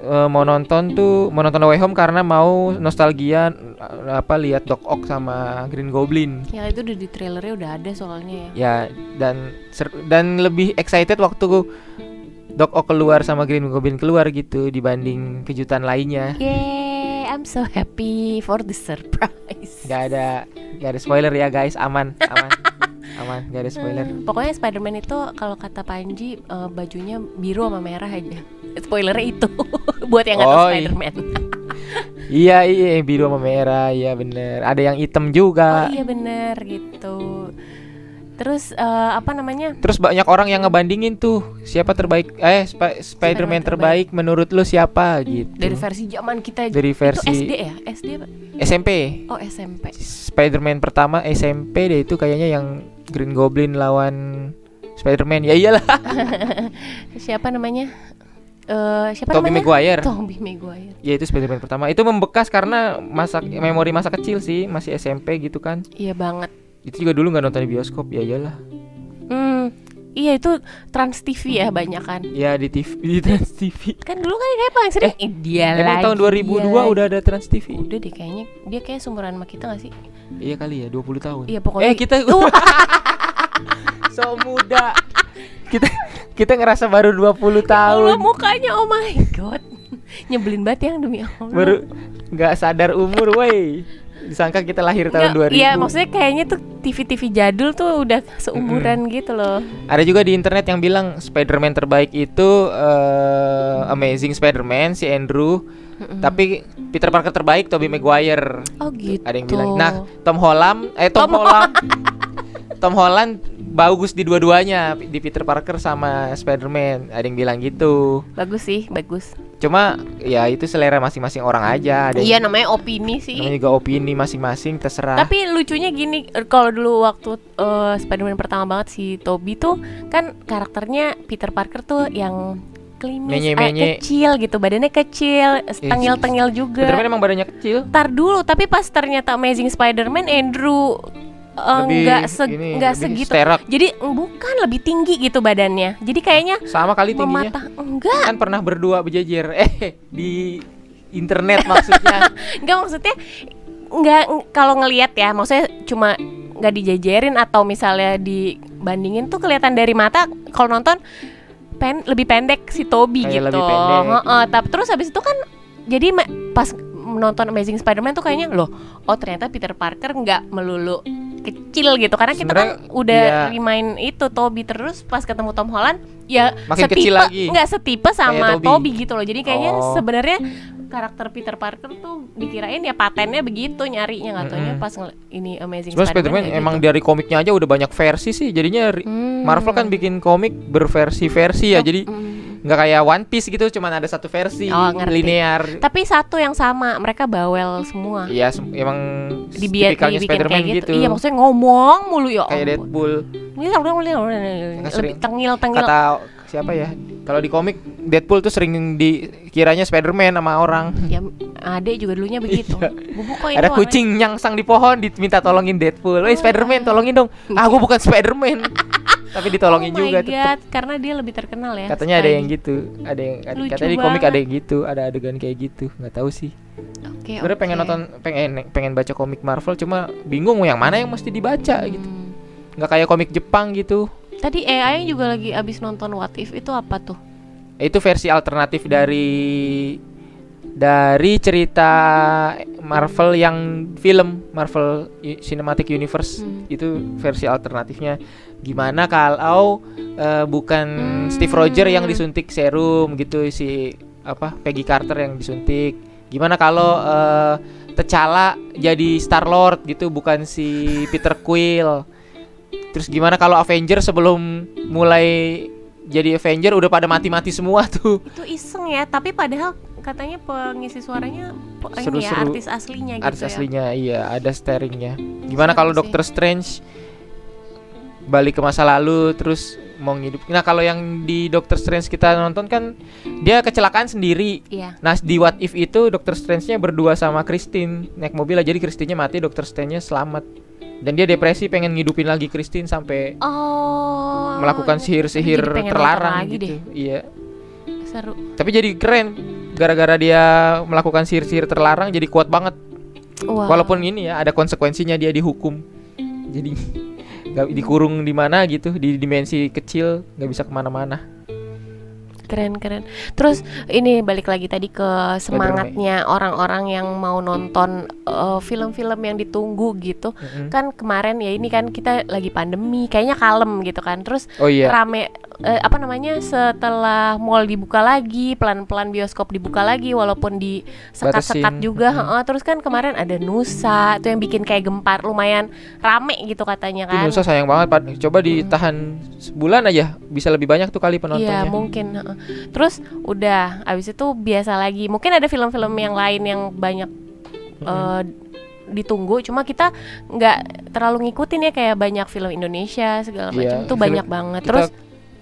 [SPEAKER 1] eh, mau nonton tuh mau nonton No Way Home karena mau nostalgia eh, apa lihat Doc Ock sama Green Goblin.
[SPEAKER 2] Ya itu udah di trailernya udah ada soalnya ya.
[SPEAKER 1] Ya dan ser- dan lebih excited waktu Doc Ock keluar sama Green Goblin keluar gitu dibanding kejutan lainnya.
[SPEAKER 2] Yeay, I'm so happy for the surprise.
[SPEAKER 1] Gak ada gak ada spoiler ya guys, aman, aman. [laughs] aman, gak ada spoiler.
[SPEAKER 2] Hmm, Pokoknya Spider-Man itu kalau kata Panji eh, bajunya biru sama merah aja. Spoilernya itu [laughs] buat yang nggak tahu
[SPEAKER 1] Oh, iya.
[SPEAKER 2] Spider-Man. [laughs]
[SPEAKER 1] Iya, iya biru sama merah, iya bener. Ada yang hitam
[SPEAKER 2] Oh
[SPEAKER 1] juga.
[SPEAKER 2] iya bener gitu. Terus eh, apa namanya?
[SPEAKER 1] Terus banyak orang yang ngebandingin tuh siapa terbaik eh Sp- Spider-Man terbaik. menurut lu siapa gitu.
[SPEAKER 2] Dari versi zaman kita
[SPEAKER 1] Dari versi-
[SPEAKER 2] itu SD ya? SD apa?
[SPEAKER 1] SMP.
[SPEAKER 2] Oh SMP.
[SPEAKER 1] Spider-Man pertama SMP deh itu kayaknya yang Green Goblin lawan Spider-Man. Ya iyalah, [laughs]
[SPEAKER 2] Siapa namanya? Eh siapa
[SPEAKER 1] Tobey
[SPEAKER 2] namanya?
[SPEAKER 1] Maguire.
[SPEAKER 2] Tobey Maguire.
[SPEAKER 1] Ya itu Spider-Man pertama. Itu membekas karena masa memori masa kecil sih, masih SMP gitu kan.
[SPEAKER 2] Iya banget.
[SPEAKER 1] Itu juga dulu nggak nonton di bioskop. Ya iyalah.
[SPEAKER 2] Hmm. Iya itu Trans TV ya banyak kan.
[SPEAKER 1] Ya di TV di Trans TV.
[SPEAKER 2] Kan dulu kan kayak paling sering eh, dia
[SPEAKER 1] Emang
[SPEAKER 2] lagi,
[SPEAKER 1] tahun 2002
[SPEAKER 2] dia lagi.
[SPEAKER 1] udah ada Trans TV.
[SPEAKER 2] Udah deh kayaknya dia kayak sumuran sama kita gak sih?
[SPEAKER 1] Iya kali ya, 20 tahun.
[SPEAKER 2] Iya pokoknya
[SPEAKER 1] Eh kita [laughs] so muda. Kita kita ngerasa baru 20
[SPEAKER 2] Allah
[SPEAKER 1] tahun.
[SPEAKER 2] mukanya oh my god Nyebelin banget yang demi Allah
[SPEAKER 1] Baru nggak sadar umur, woi. Disangka kita lahir tahun
[SPEAKER 2] Nggak,
[SPEAKER 1] 2000.
[SPEAKER 2] Iya maksudnya kayaknya tuh TV-TV jadul tuh udah seumuran gitu loh
[SPEAKER 1] Ada juga di internet yang bilang Spider-Man terbaik itu eh, Amazing Spider-Man si Andrew. Tapi Peter Parker terbaik Tobey Maguire.
[SPEAKER 2] Oh gitu
[SPEAKER 1] Ada yang bilang. Nah, Tom Holland eh Tom,
[SPEAKER 2] Tom
[SPEAKER 1] Holland Tom Holland bagus di dua-duanya di Peter Parker sama Spider-Man. Ada yang bilang gitu.
[SPEAKER 2] Bagus sih, bagus.
[SPEAKER 1] Cuma ya itu selera masing-masing orang aja. Ada
[SPEAKER 2] Iya namanya opini sih.
[SPEAKER 1] namanya juga opini masing-masing terserah.
[SPEAKER 2] Tapi lucunya gini, er, kalau dulu waktu eh, Spider-Man pertama banget si Toby tuh kan karakternya Peter Parker tuh yang klimis, eh,
[SPEAKER 1] Menye-menye.
[SPEAKER 2] kecil gitu, badannya kecil, tengil-tengil juga.
[SPEAKER 1] Spider-Man emang badannya kecil.
[SPEAKER 2] Ntar dulu, tapi pas ternyata Amazing Spider-Man Andrew eh,
[SPEAKER 1] Lebih
[SPEAKER 2] nggak se
[SPEAKER 1] ini,
[SPEAKER 2] nggak
[SPEAKER 1] lebih
[SPEAKER 2] segitu.
[SPEAKER 1] sterak.
[SPEAKER 2] Jadi bukan lebih tinggi gitu badannya. Jadi kayaknya
[SPEAKER 1] Sama kali tingginya.
[SPEAKER 2] mematah enggak,
[SPEAKER 1] Kan pernah berdua berjejer. [laughs] Eh di internet maksudnya. [laughs]
[SPEAKER 2] enggak maksudnya enggak ng- kalau ngelihat ya, maksudnya cuma nggak dijajarin atau misalnya dibandingin tuh kelihatan dari mata kalau nonton pen lebih pendek si Toby
[SPEAKER 1] Kayak
[SPEAKER 2] gitu.
[SPEAKER 1] lebih pendek.
[SPEAKER 2] Heeh, tapi terus habis itu kan jadi pas menonton Amazing Spider-Man tuh kayaknya loh, oh ternyata Peter Parker nggak melulu kecil gitu karena kita kan
[SPEAKER 1] Sebenarnya,
[SPEAKER 2] udah
[SPEAKER 1] iya.
[SPEAKER 2] remind itu Toby terus pas ketemu Tom Holland ya
[SPEAKER 1] Makin kecil lagi.
[SPEAKER 2] nggak setipe sama
[SPEAKER 1] Toby.
[SPEAKER 2] Toby. gitu loh jadi kayaknya
[SPEAKER 1] Oh.
[SPEAKER 2] sebenarnya karakter Peter Parker tuh dikirain ya patennya begitu nyarinya nggak taunya
[SPEAKER 1] Mm-mm.
[SPEAKER 2] pas ini Amazing
[SPEAKER 1] Spider-Man
[SPEAKER 2] kayak
[SPEAKER 1] emang
[SPEAKER 2] gitu.
[SPEAKER 1] dari komiknya aja udah banyak versi sih. Jadinya
[SPEAKER 2] Hmm.
[SPEAKER 1] Marvel kan bikin komik berversi-versi ya. Jadi
[SPEAKER 2] Mm.
[SPEAKER 1] Nggak kayak One Piece gitu, cuman ada satu versi
[SPEAKER 2] Oh, ngerti.
[SPEAKER 1] linear.
[SPEAKER 2] tapi satu yang sama mereka bawel semua
[SPEAKER 1] Iya, sem- emang tipikalnya
[SPEAKER 2] dibikin
[SPEAKER 1] Spider-Man
[SPEAKER 2] kayak gitu.
[SPEAKER 1] gitu.
[SPEAKER 2] iya maksudnya ngomong mulu ya
[SPEAKER 1] kayak. Deadpool.
[SPEAKER 2] lebih
[SPEAKER 1] sering.
[SPEAKER 2] tengil tengil
[SPEAKER 1] Kata siapa ya? Kalau di komik Deadpool tuh sering dikiranya Spider-Man sama orang.
[SPEAKER 2] ya adek juga dulunya begitu
[SPEAKER 1] Iya.
[SPEAKER 2] ini
[SPEAKER 1] Ada kucing nyangsang di pohon diminta tolongin Deadpool. Eh Spider-Man tolongin dong. Ah, gua bukan Spider-Man. [laughs] Tapi ditolongin
[SPEAKER 2] oh
[SPEAKER 1] juga tetep.
[SPEAKER 2] God, karena dia lebih terkenal ya
[SPEAKER 1] Katanya ada yang gitu, ada yang ada,
[SPEAKER 2] Lucu
[SPEAKER 1] katanya di komik
[SPEAKER 2] banget.
[SPEAKER 1] ada yang gitu, ada adegan kayak gitu. nggak tahu sih.
[SPEAKER 2] Oke,
[SPEAKER 1] Sebenarnya pengen
[SPEAKER 2] oke.
[SPEAKER 1] nonton pengen pengen baca komik Marvel cuma bingung yang mana yang mesti dibaca gitu.
[SPEAKER 2] Hmm.
[SPEAKER 1] Nggak kayak komik Jepang gitu.
[SPEAKER 2] Tadi AI juga lagi abis nonton What If itu apa tuh?
[SPEAKER 1] Itu versi alternatif dari dari cerita Marvel yang film Marvel Cinematic Universe
[SPEAKER 2] Hmm.
[SPEAKER 1] itu versi alternatifnya gimana kalau eh, bukan
[SPEAKER 2] Hmm.
[SPEAKER 1] Steve Roger yang disuntik serum gitu si apa Peggy Carter yang disuntik gimana kalau eh, T'Challa jadi Star Lord gitu bukan si Peter Quill terus gimana kalau Avenger sebelum mulai jadi Avenger udah pada mati-mati semua tuh
[SPEAKER 2] Itu iseng ya, tapi padahal katanya pengisi suaranya pe- ini ya artis aslinya gitu
[SPEAKER 1] artis
[SPEAKER 2] ya.
[SPEAKER 1] aslinya iya ada steeringnya gimana
[SPEAKER 2] Seru
[SPEAKER 1] kalau. Doctor Strange balik ke masa lalu terus mau ngidup nah kalau yang di Doctor Strange kita nonton kan dia kecelakaan sendiri
[SPEAKER 2] Iya.
[SPEAKER 1] nah di What If itu Doctor Strange-nya berdua sama Christine naik mobil lah jadi Christine-nya mati Doctor Strange-nya selamat dan dia depresi pengen ngidupin lagi Christine sampai
[SPEAKER 2] Oh.
[SPEAKER 1] melakukan sihir-sihir terlarang gitu iya
[SPEAKER 2] Seru.
[SPEAKER 1] tapi jadi keren gara-gara dia melakukan sihir-sihir terlarang jadi kuat banget
[SPEAKER 2] Wah.
[SPEAKER 1] Walaupun ini ya ada konsekuensinya dia dihukum. Jadi nggak dikurung di mana gitu di dimensi kecil nggak bisa ke mana-mana.
[SPEAKER 2] keren keren. Terus ini balik lagi tadi ke semangatnya orang-orang yang mau nonton eh, film-film yang ditunggu gitu.
[SPEAKER 1] Mm-mm.
[SPEAKER 2] Kan kemarin ya ini kan kita lagi pandemi, kayaknya kalem gitu kan. Terus
[SPEAKER 1] Oh iya.
[SPEAKER 2] rame eh, apa namanya setelah mall dibuka lagi, pelan-pelan bioskop dibuka lagi walaupun di sekat-sekat juga.
[SPEAKER 1] Mm.
[SPEAKER 2] heeh. terus kan kemarin ada Nusa tuh yang bikin kayak gempar lumayan rame gitu katanya
[SPEAKER 1] Itu
[SPEAKER 2] kan.
[SPEAKER 1] Nusa sayang banget Pak. Coba ditahan sebulan aja bisa lebih banyak tuh kali
[SPEAKER 2] Iya
[SPEAKER 1] penontonnya.
[SPEAKER 2] mungkin. heeh. Terus udah, abis itu biasa lagi. Mungkin ada film-film yang lain yang banyak eh, ditunggu. Cuma kita nggak terlalu ngikutin ya kayak banyak film Indonesia segala
[SPEAKER 1] Iya,
[SPEAKER 2] macam. Tuh
[SPEAKER 1] film-
[SPEAKER 2] banyak banget. Terus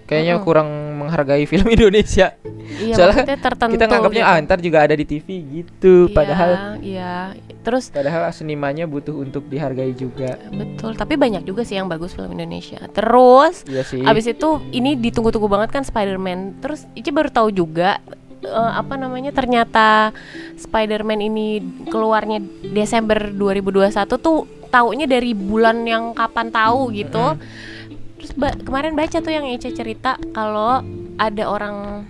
[SPEAKER 1] kayaknya
[SPEAKER 2] Mm-mm.
[SPEAKER 1] kurang menghargai film [laughs] Indonesia.
[SPEAKER 2] iya
[SPEAKER 1] soalnya
[SPEAKER 2] tertentu.
[SPEAKER 1] Kita nganggapnya
[SPEAKER 2] gitu.
[SPEAKER 1] ah ntar juga ada di TV gitu.
[SPEAKER 2] Iya,
[SPEAKER 1] Padahal
[SPEAKER 2] iya. Terus
[SPEAKER 1] padahal senimannya butuh untuk dihargai juga.
[SPEAKER 2] betul. Tapi banyak juga sih yang bagus film Indonesia. Terus
[SPEAKER 1] Iya sih.
[SPEAKER 2] Abis itu ini ditunggu-tunggu banget kan Spider-Man. Terus Ici baru tahu juga eh, apa namanya ternyata Spider-Man ini keluarnya Desember 2021 tuh taunya dari bulan yang kapan tahu gitu. Terus ba- kemarin baca tuh yang Ica cerita kalau ada orang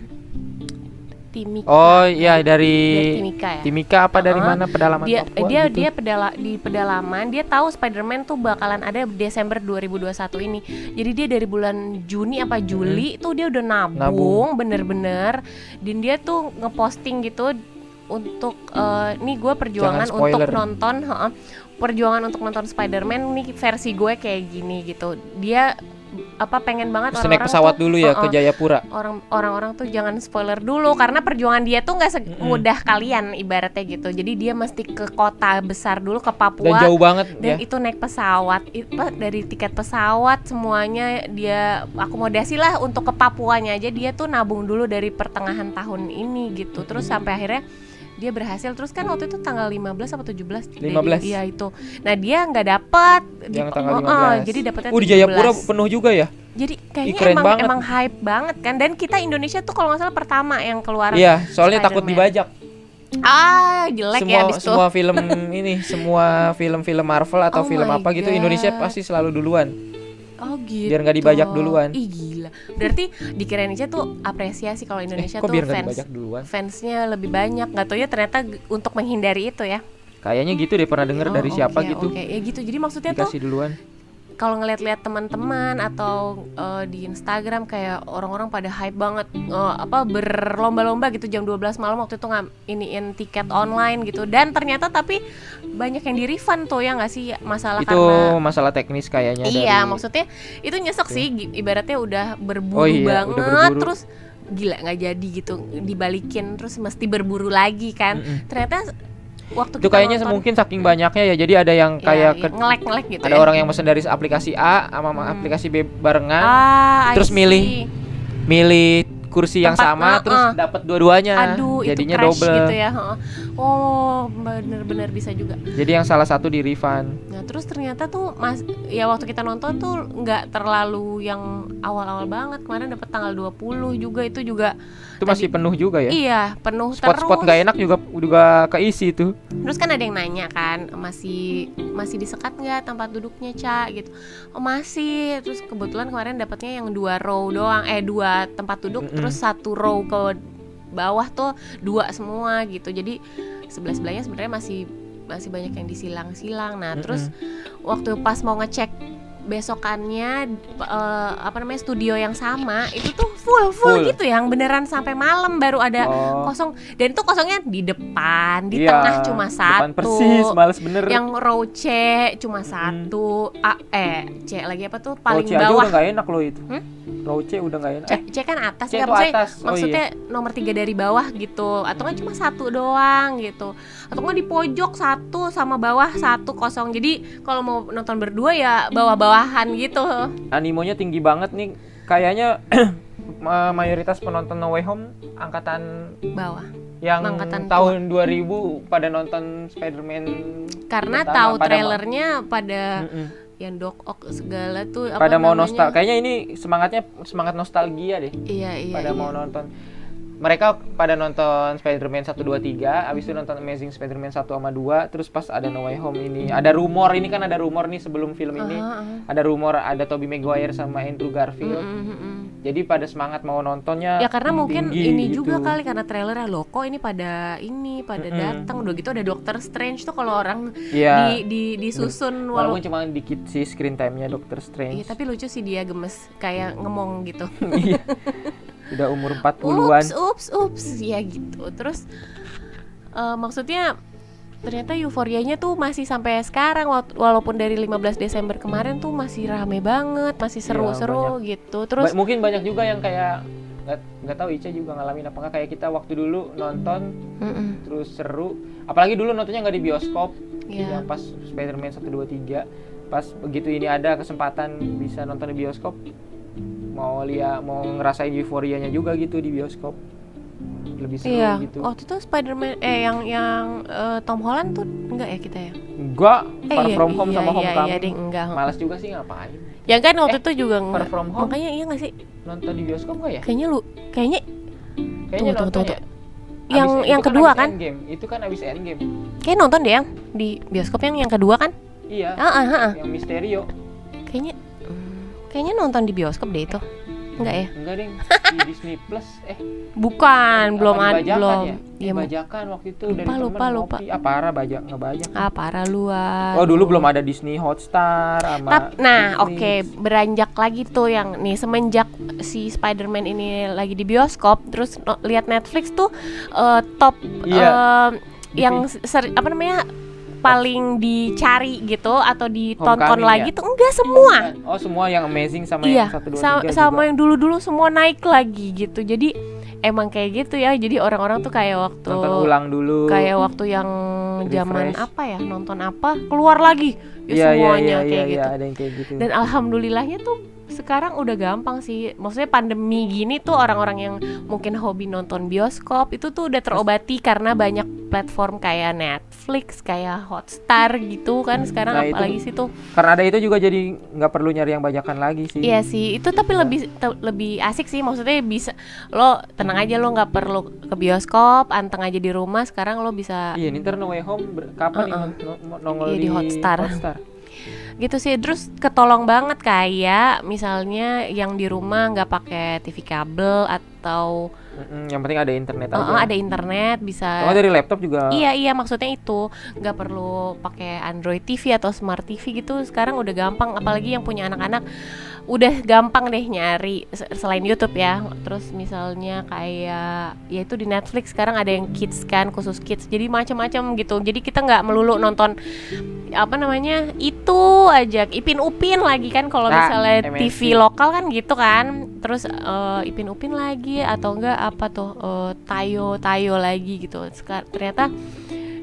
[SPEAKER 2] Timika.
[SPEAKER 1] Oh iya
[SPEAKER 2] dari
[SPEAKER 1] dari
[SPEAKER 2] Timika ya.
[SPEAKER 1] Timika apa dari
[SPEAKER 2] Uh-uh.
[SPEAKER 1] mana pedalaman
[SPEAKER 2] dia
[SPEAKER 1] Papua
[SPEAKER 2] dia
[SPEAKER 1] gitu?
[SPEAKER 2] dia pedala di pedalaman dia tahu Spider-Man tuh bakalan ada Desember 2021 ini jadi dia dari bulan Juni apa Juli tuh dia udah nabung, bener-bener dan dia tuh ngeposting gitu untuk eh, nih gue perjuangan untuk nonton heeh, perjuangan untuk nonton Spider-Man nih versi gue kayak gini gitu dia apa pengen banget
[SPEAKER 1] Mesti naik
[SPEAKER 2] orang-orang
[SPEAKER 1] pesawat
[SPEAKER 2] tuh-
[SPEAKER 1] dulu ya ke
[SPEAKER 2] uh-uh,
[SPEAKER 1] Jayapura.
[SPEAKER 2] orang orang-orang tuh jangan spoiler dulu karena perjuangan dia tuh nggak semudah kalian ibaratnya gitu. Jadi dia mesti ke kota besar dulu ke
[SPEAKER 1] Dan
[SPEAKER 2] Papua
[SPEAKER 1] jauh banget
[SPEAKER 2] dan
[SPEAKER 1] ya.
[SPEAKER 2] itu naik pesawat. Itu dari tiket pesawat semuanya dia akomodasi lah untuk ke Papuanya aja. Dia tuh nabung dulu dari pertengahan tahun ini gitu. Terus sampai akhirnya dia berhasil terus kan waktu itu tanggal 15 atau 17 Jadi,
[SPEAKER 1] 15.
[SPEAKER 2] iya itu nah dia nggak dapet di-
[SPEAKER 1] tanggal
[SPEAKER 2] oh, oh,
[SPEAKER 1] 15.
[SPEAKER 2] jadi dapetnya
[SPEAKER 1] Oh di Jayapura
[SPEAKER 2] 17.
[SPEAKER 1] penuh juga ya?
[SPEAKER 2] jadi kayaknya
[SPEAKER 1] keren
[SPEAKER 2] emang
[SPEAKER 1] banget.
[SPEAKER 2] emang hype banget kan dan kita Indonesia tuh kalau nggak salah pertama yang keluar
[SPEAKER 1] Iya, soalnya takut dibajak.
[SPEAKER 2] ah jelek
[SPEAKER 1] semua
[SPEAKER 2] ya abis itu
[SPEAKER 1] semua film [laughs] ini, semua film-film Marvel atau
[SPEAKER 2] Oh
[SPEAKER 1] film apa gitu Indonesia
[SPEAKER 2] God.
[SPEAKER 1] pasti selalu duluan.
[SPEAKER 2] Oh gitu.
[SPEAKER 1] Biar nggak dibajak duluan.
[SPEAKER 2] Ih gila. Berarti di Indonesia tuh apresiasi kalau
[SPEAKER 1] Eh,
[SPEAKER 2] Indonesia
[SPEAKER 1] kok
[SPEAKER 2] tuh
[SPEAKER 1] biar
[SPEAKER 2] fans
[SPEAKER 1] dibajak duluan?
[SPEAKER 2] fansnya lebih banyak. Gak tau ya ternyata untuk menghindari itu ya.
[SPEAKER 1] Kayaknya gitu deh pernah denger
[SPEAKER 2] Oh,
[SPEAKER 1] dari siapa
[SPEAKER 2] oke,
[SPEAKER 1] gitu.
[SPEAKER 2] Oke, ya gitu. Jadi maksudnya tuh
[SPEAKER 1] Dikasih duluan.
[SPEAKER 2] Kalau ngeliat-liat teman-teman atau eh, di Instagram kayak orang-orang pada hype banget eh, apa berlomba-lomba gitu jam 12 malam waktu itu ngam iniin tiket online gitu dan ternyata tapi banyak yang di refund tuh ya nggak sih masalah
[SPEAKER 1] Itu
[SPEAKER 2] karena
[SPEAKER 1] masalah teknis kayaknya
[SPEAKER 2] Iya,
[SPEAKER 1] dari
[SPEAKER 2] maksudnya itu nyesek sih, ibaratnya udah berburu
[SPEAKER 1] Oh iya,
[SPEAKER 2] banget,
[SPEAKER 1] udah berburu.
[SPEAKER 2] terus gila nggak jadi gitu dibalikin, terus mesti berburu lagi kan.
[SPEAKER 1] Mm-mm.
[SPEAKER 2] Ternyata waktu
[SPEAKER 1] itu kayaknya
[SPEAKER 2] nonton,
[SPEAKER 1] mungkin saking banyaknya ya. Jadi ada yang
[SPEAKER 2] ya,
[SPEAKER 1] kayak
[SPEAKER 2] ya,
[SPEAKER 1] ke-
[SPEAKER 2] ngelek-ngelek gitu.
[SPEAKER 1] ada
[SPEAKER 2] ya.
[SPEAKER 1] orang yang pesen dari aplikasi A sama
[SPEAKER 2] Hmm.
[SPEAKER 1] aplikasi B barengan,
[SPEAKER 2] ah,
[SPEAKER 1] terus milih milih kursi yang
[SPEAKER 2] Tempat-
[SPEAKER 1] sama
[SPEAKER 2] uh-uh.
[SPEAKER 1] terus dapat dua-duanya. Jadinya
[SPEAKER 2] itu crash
[SPEAKER 1] double.
[SPEAKER 2] gitu ya. Oh, bener-bener bisa juga.
[SPEAKER 1] Jadi yang salah satu di refund.
[SPEAKER 2] Nah, terus ternyata tuh mas ya waktu kita nonton tuh nggak terlalu yang awal-awal banget. Kemarin dapat tanggal 20 juga itu juga
[SPEAKER 1] Itu masih penuh juga ya.
[SPEAKER 2] iya, penuh
[SPEAKER 1] Spot-spot
[SPEAKER 2] terus.
[SPEAKER 1] nggak enak juga juga keisi tuh.
[SPEAKER 2] Terus kan ada yang nanya kan masih masih disekat nggak tempat duduknya Ca gitu. Oh masih. Terus kebetulan kemarin dapatnya yang dua row doang, eh dua tempat duduk,
[SPEAKER 1] Mm-mm.
[SPEAKER 2] terus satu row ke bawah tuh dua semua gitu. Jadi sebelah sebelahnya sebenarnya masih masih banyak yang disilang-silang. Nah terus waktu pas mau ngecek besokannya eh, apa namanya studio yang sama itu tuh full full,
[SPEAKER 1] Full.
[SPEAKER 2] gitu yang beneran sampai malam baru ada
[SPEAKER 1] Oh.
[SPEAKER 2] kosong dan itu kosongnya di depan di
[SPEAKER 1] Iya,
[SPEAKER 2] tengah cuma
[SPEAKER 1] depan
[SPEAKER 2] satu
[SPEAKER 1] persis, males bener.
[SPEAKER 2] yang row C cuma satu A eh C lagi apa tuh paling
[SPEAKER 1] Row C aja
[SPEAKER 2] bawah
[SPEAKER 1] udah nggak enak loh itu.
[SPEAKER 2] Hmm?
[SPEAKER 1] Row C udah nggak enak.
[SPEAKER 2] C,
[SPEAKER 1] Eh,
[SPEAKER 2] C kan atas
[SPEAKER 1] C
[SPEAKER 2] ya maksudnya,
[SPEAKER 1] atas. Oh,
[SPEAKER 2] maksudnya nomor tiga dari bawah gitu atau nggak cuma satu doang gitu atau nggak di pojok satu sama bawah satu kosong jadi kalau mau nonton berdua ya bawah-bawahan gitu
[SPEAKER 1] animonya tinggi banget nih. Kayaknya [clears throat] ma- mayoritas penonton No Way Home angkatan
[SPEAKER 2] bawah
[SPEAKER 1] yang
[SPEAKER 2] Angkatan
[SPEAKER 1] tahun 2000 pada nonton Spider-Man
[SPEAKER 2] karena
[SPEAKER 1] pertama,
[SPEAKER 2] tahu
[SPEAKER 1] pada
[SPEAKER 2] trailernya pada
[SPEAKER 1] Mm-mm.
[SPEAKER 2] yang Doc Ock segala tuh apa
[SPEAKER 1] pada mau
[SPEAKER 2] namanya?
[SPEAKER 1] nostal kayaknya ini semangatnya semangat nostalgia deh
[SPEAKER 2] iya iya
[SPEAKER 1] pada
[SPEAKER 2] iya.
[SPEAKER 1] mau nonton mereka pada nonton Spider-Man 1 2 3, abis itu nonton Amazing Spider-Man 1 sama 2, terus pas ada No Way Home ini, ada rumor ini kan ada rumor nih sebelum film ini.
[SPEAKER 2] Aha, aha.
[SPEAKER 1] Ada rumor ada Tobey Maguire sama Andrew Garfield.
[SPEAKER 2] Mm, mm, mm.
[SPEAKER 1] Jadi pada semangat mau nontonnya
[SPEAKER 2] Ya karena mungkin
[SPEAKER 1] tinggi
[SPEAKER 2] ini
[SPEAKER 1] gitu.
[SPEAKER 2] juga kali karena trailernya loh kok ini pada ini pada
[SPEAKER 1] Mm-mm.
[SPEAKER 2] datang udah gitu ada Doctor Strange tuh kalau orang
[SPEAKER 1] Iya.
[SPEAKER 2] di, di disusun
[SPEAKER 1] Walaupun
[SPEAKER 2] walau
[SPEAKER 1] cuma dikit sih screen time-nya Doctor
[SPEAKER 2] Iya,
[SPEAKER 1] Strange.
[SPEAKER 2] tapi lucu sih dia gemes kayak ngemong gitu. [laughs]
[SPEAKER 1] Iya. Udah umur 40-an.
[SPEAKER 2] ups, ups, ups, ya gitu. Terus eh, maksudnya ternyata euforianya tuh masih sampai sekarang wa- walaupun dari 15 Desember kemarin tuh masih rame banget, masih seru-seru gitu. Terus
[SPEAKER 1] Ba- mungkin banyak juga yang kayak nggak tahu Ica juga ngalamin apa nggak kayak kita waktu dulu nonton
[SPEAKER 2] Mm-mm,
[SPEAKER 1] terus seru apalagi dulu nontonnya nggak di bioskop
[SPEAKER 2] ya.
[SPEAKER 1] yang pas Spider-Man 1 2 3 pas begitu ini ada kesempatan bisa nonton di bioskop mau lihat mau ngerasain euforianya juga gitu di bioskop lebih seru
[SPEAKER 2] Iya,
[SPEAKER 1] gitu
[SPEAKER 2] waktu itu Spider-Man eh yang yang eh, Tom Holland tuh enggak ya kita ya?
[SPEAKER 1] enggak
[SPEAKER 2] Eh,
[SPEAKER 1] Far
[SPEAKER 2] iya,
[SPEAKER 1] From Home
[SPEAKER 2] iya,
[SPEAKER 1] sama
[SPEAKER 2] iya,
[SPEAKER 1] Homecoming
[SPEAKER 2] Iya, ding, enggak.
[SPEAKER 1] malas juga sih ngapain
[SPEAKER 2] Yang kan waktu
[SPEAKER 1] Eh,
[SPEAKER 2] itu juga
[SPEAKER 1] Far
[SPEAKER 2] enggak.
[SPEAKER 1] From Home
[SPEAKER 2] Makanya iya enggak sih?
[SPEAKER 1] nonton di bioskop nggak ya
[SPEAKER 2] Kayaknya lu kayaknya
[SPEAKER 1] kayaknya
[SPEAKER 2] Tunggu,
[SPEAKER 1] nonton
[SPEAKER 2] tunggu,
[SPEAKER 1] ya
[SPEAKER 2] yang
[SPEAKER 1] Abis-
[SPEAKER 2] yang
[SPEAKER 1] itu
[SPEAKER 2] kedua kan?
[SPEAKER 1] Endgame. itu kan abis Endgame
[SPEAKER 2] Kayak nonton deh yang di bioskop yang yang kedua kan?
[SPEAKER 1] iya
[SPEAKER 2] Ah, ah, ah, ah.
[SPEAKER 1] yang Misterio
[SPEAKER 2] Kayaknya kayaknya nonton di bioskop deh itu. Enggak ya?
[SPEAKER 1] enggak ding [laughs] di Disney Plus eh
[SPEAKER 2] Bukan, belum ada belum.
[SPEAKER 1] ya?
[SPEAKER 2] Iya,
[SPEAKER 1] Dibajakan waktu itu
[SPEAKER 2] Lupa,
[SPEAKER 1] dari temen
[SPEAKER 2] lupa, lupa.
[SPEAKER 1] ngopi. ah parah bajak ngebajak
[SPEAKER 2] ah parah luar.
[SPEAKER 1] oh dulu belum ada Disney Hotstar sama
[SPEAKER 2] Tap, nah, oke,
[SPEAKER 1] Netflix.
[SPEAKER 2] beranjak lagi tuh yang nih semenjak si Spider-Man ini lagi di bioskop, terus no- lihat Netflix tuh eh, top
[SPEAKER 1] Iya.
[SPEAKER 2] eh, yang ser- apa namanya paling dicari gitu atau ditonton
[SPEAKER 1] Homecoming
[SPEAKER 2] lagi
[SPEAKER 1] ya?
[SPEAKER 2] tuh enggak semua.
[SPEAKER 1] Oh semua yang amazing sama
[SPEAKER 2] iya,
[SPEAKER 1] yang satu dua
[SPEAKER 2] sama
[SPEAKER 1] juga.
[SPEAKER 2] yang dulu-dulu semua naik lagi gitu. Jadi emang kayak gitu ya. Jadi orang-orang tuh kayak waktu
[SPEAKER 1] nonton ulang dulu.
[SPEAKER 2] kayak waktu yang zaman
[SPEAKER 1] Refresh.
[SPEAKER 2] apa ya nonton apa keluar lagi ya
[SPEAKER 1] iya,
[SPEAKER 2] semuanya
[SPEAKER 1] iya,
[SPEAKER 2] kayak
[SPEAKER 1] iya,
[SPEAKER 2] gitu.
[SPEAKER 1] iya, ada yang kayak gitu.
[SPEAKER 2] Dan alhamdulillahnya tuh sekarang udah gampang sih. Maksudnya pandemi gini tuh orang-orang yang mungkin hobi nonton bioskop itu tuh udah terobati karena banyak platform kayak Netflix, kayak Hotstar gitu kan sekarang
[SPEAKER 1] Nah, itu-
[SPEAKER 2] apalagi sih tuh.
[SPEAKER 1] Karena ada itu juga jadi nggak perlu nyari yang bajakan lagi sih.
[SPEAKER 2] Iya sih, itu tapi lebih te- lebih asik sih. Maksudnya bisa lo tenang aja lo nggak perlu ke bioskop, anteng aja di rumah. Sekarang lo bisa
[SPEAKER 1] Iya, Nintendo No Way Home kapan nih
[SPEAKER 2] Uh-uh.
[SPEAKER 1] non- non- nongol
[SPEAKER 2] Iya, di
[SPEAKER 1] di,
[SPEAKER 2] Hotstar.
[SPEAKER 1] Hotstar?
[SPEAKER 2] Gitu sih terus ketolong banget kayak misalnya yang di rumah nggak pakai TV kabel atau
[SPEAKER 1] Mm-mm, yang penting ada internet
[SPEAKER 2] uh,
[SPEAKER 1] aja.
[SPEAKER 2] ada internet bisa
[SPEAKER 1] Oh, dari laptop juga.
[SPEAKER 2] iya iya maksudnya itu nggak perlu pakai Android TV atau Smart TV gitu sekarang udah gampang apalagi yang punya anak-anak udah gampang deh nyari se- selain YouTube ya. Terus misalnya kayak ya itu di Netflix sekarang ada yang kids kan khusus kids. Jadi macam-macam gitu. Jadi kita nggak melulu nonton apa namanya itu aja. Ipin Upin lagi kan kalau
[SPEAKER 1] Nah,
[SPEAKER 2] misalnya
[SPEAKER 1] MNC.
[SPEAKER 2] TV lokal kan gitu kan. Terus eh, Ipin Upin lagi atau enggak apa tuh eh, Tayo Tayo lagi gitu. Sekar- ternyata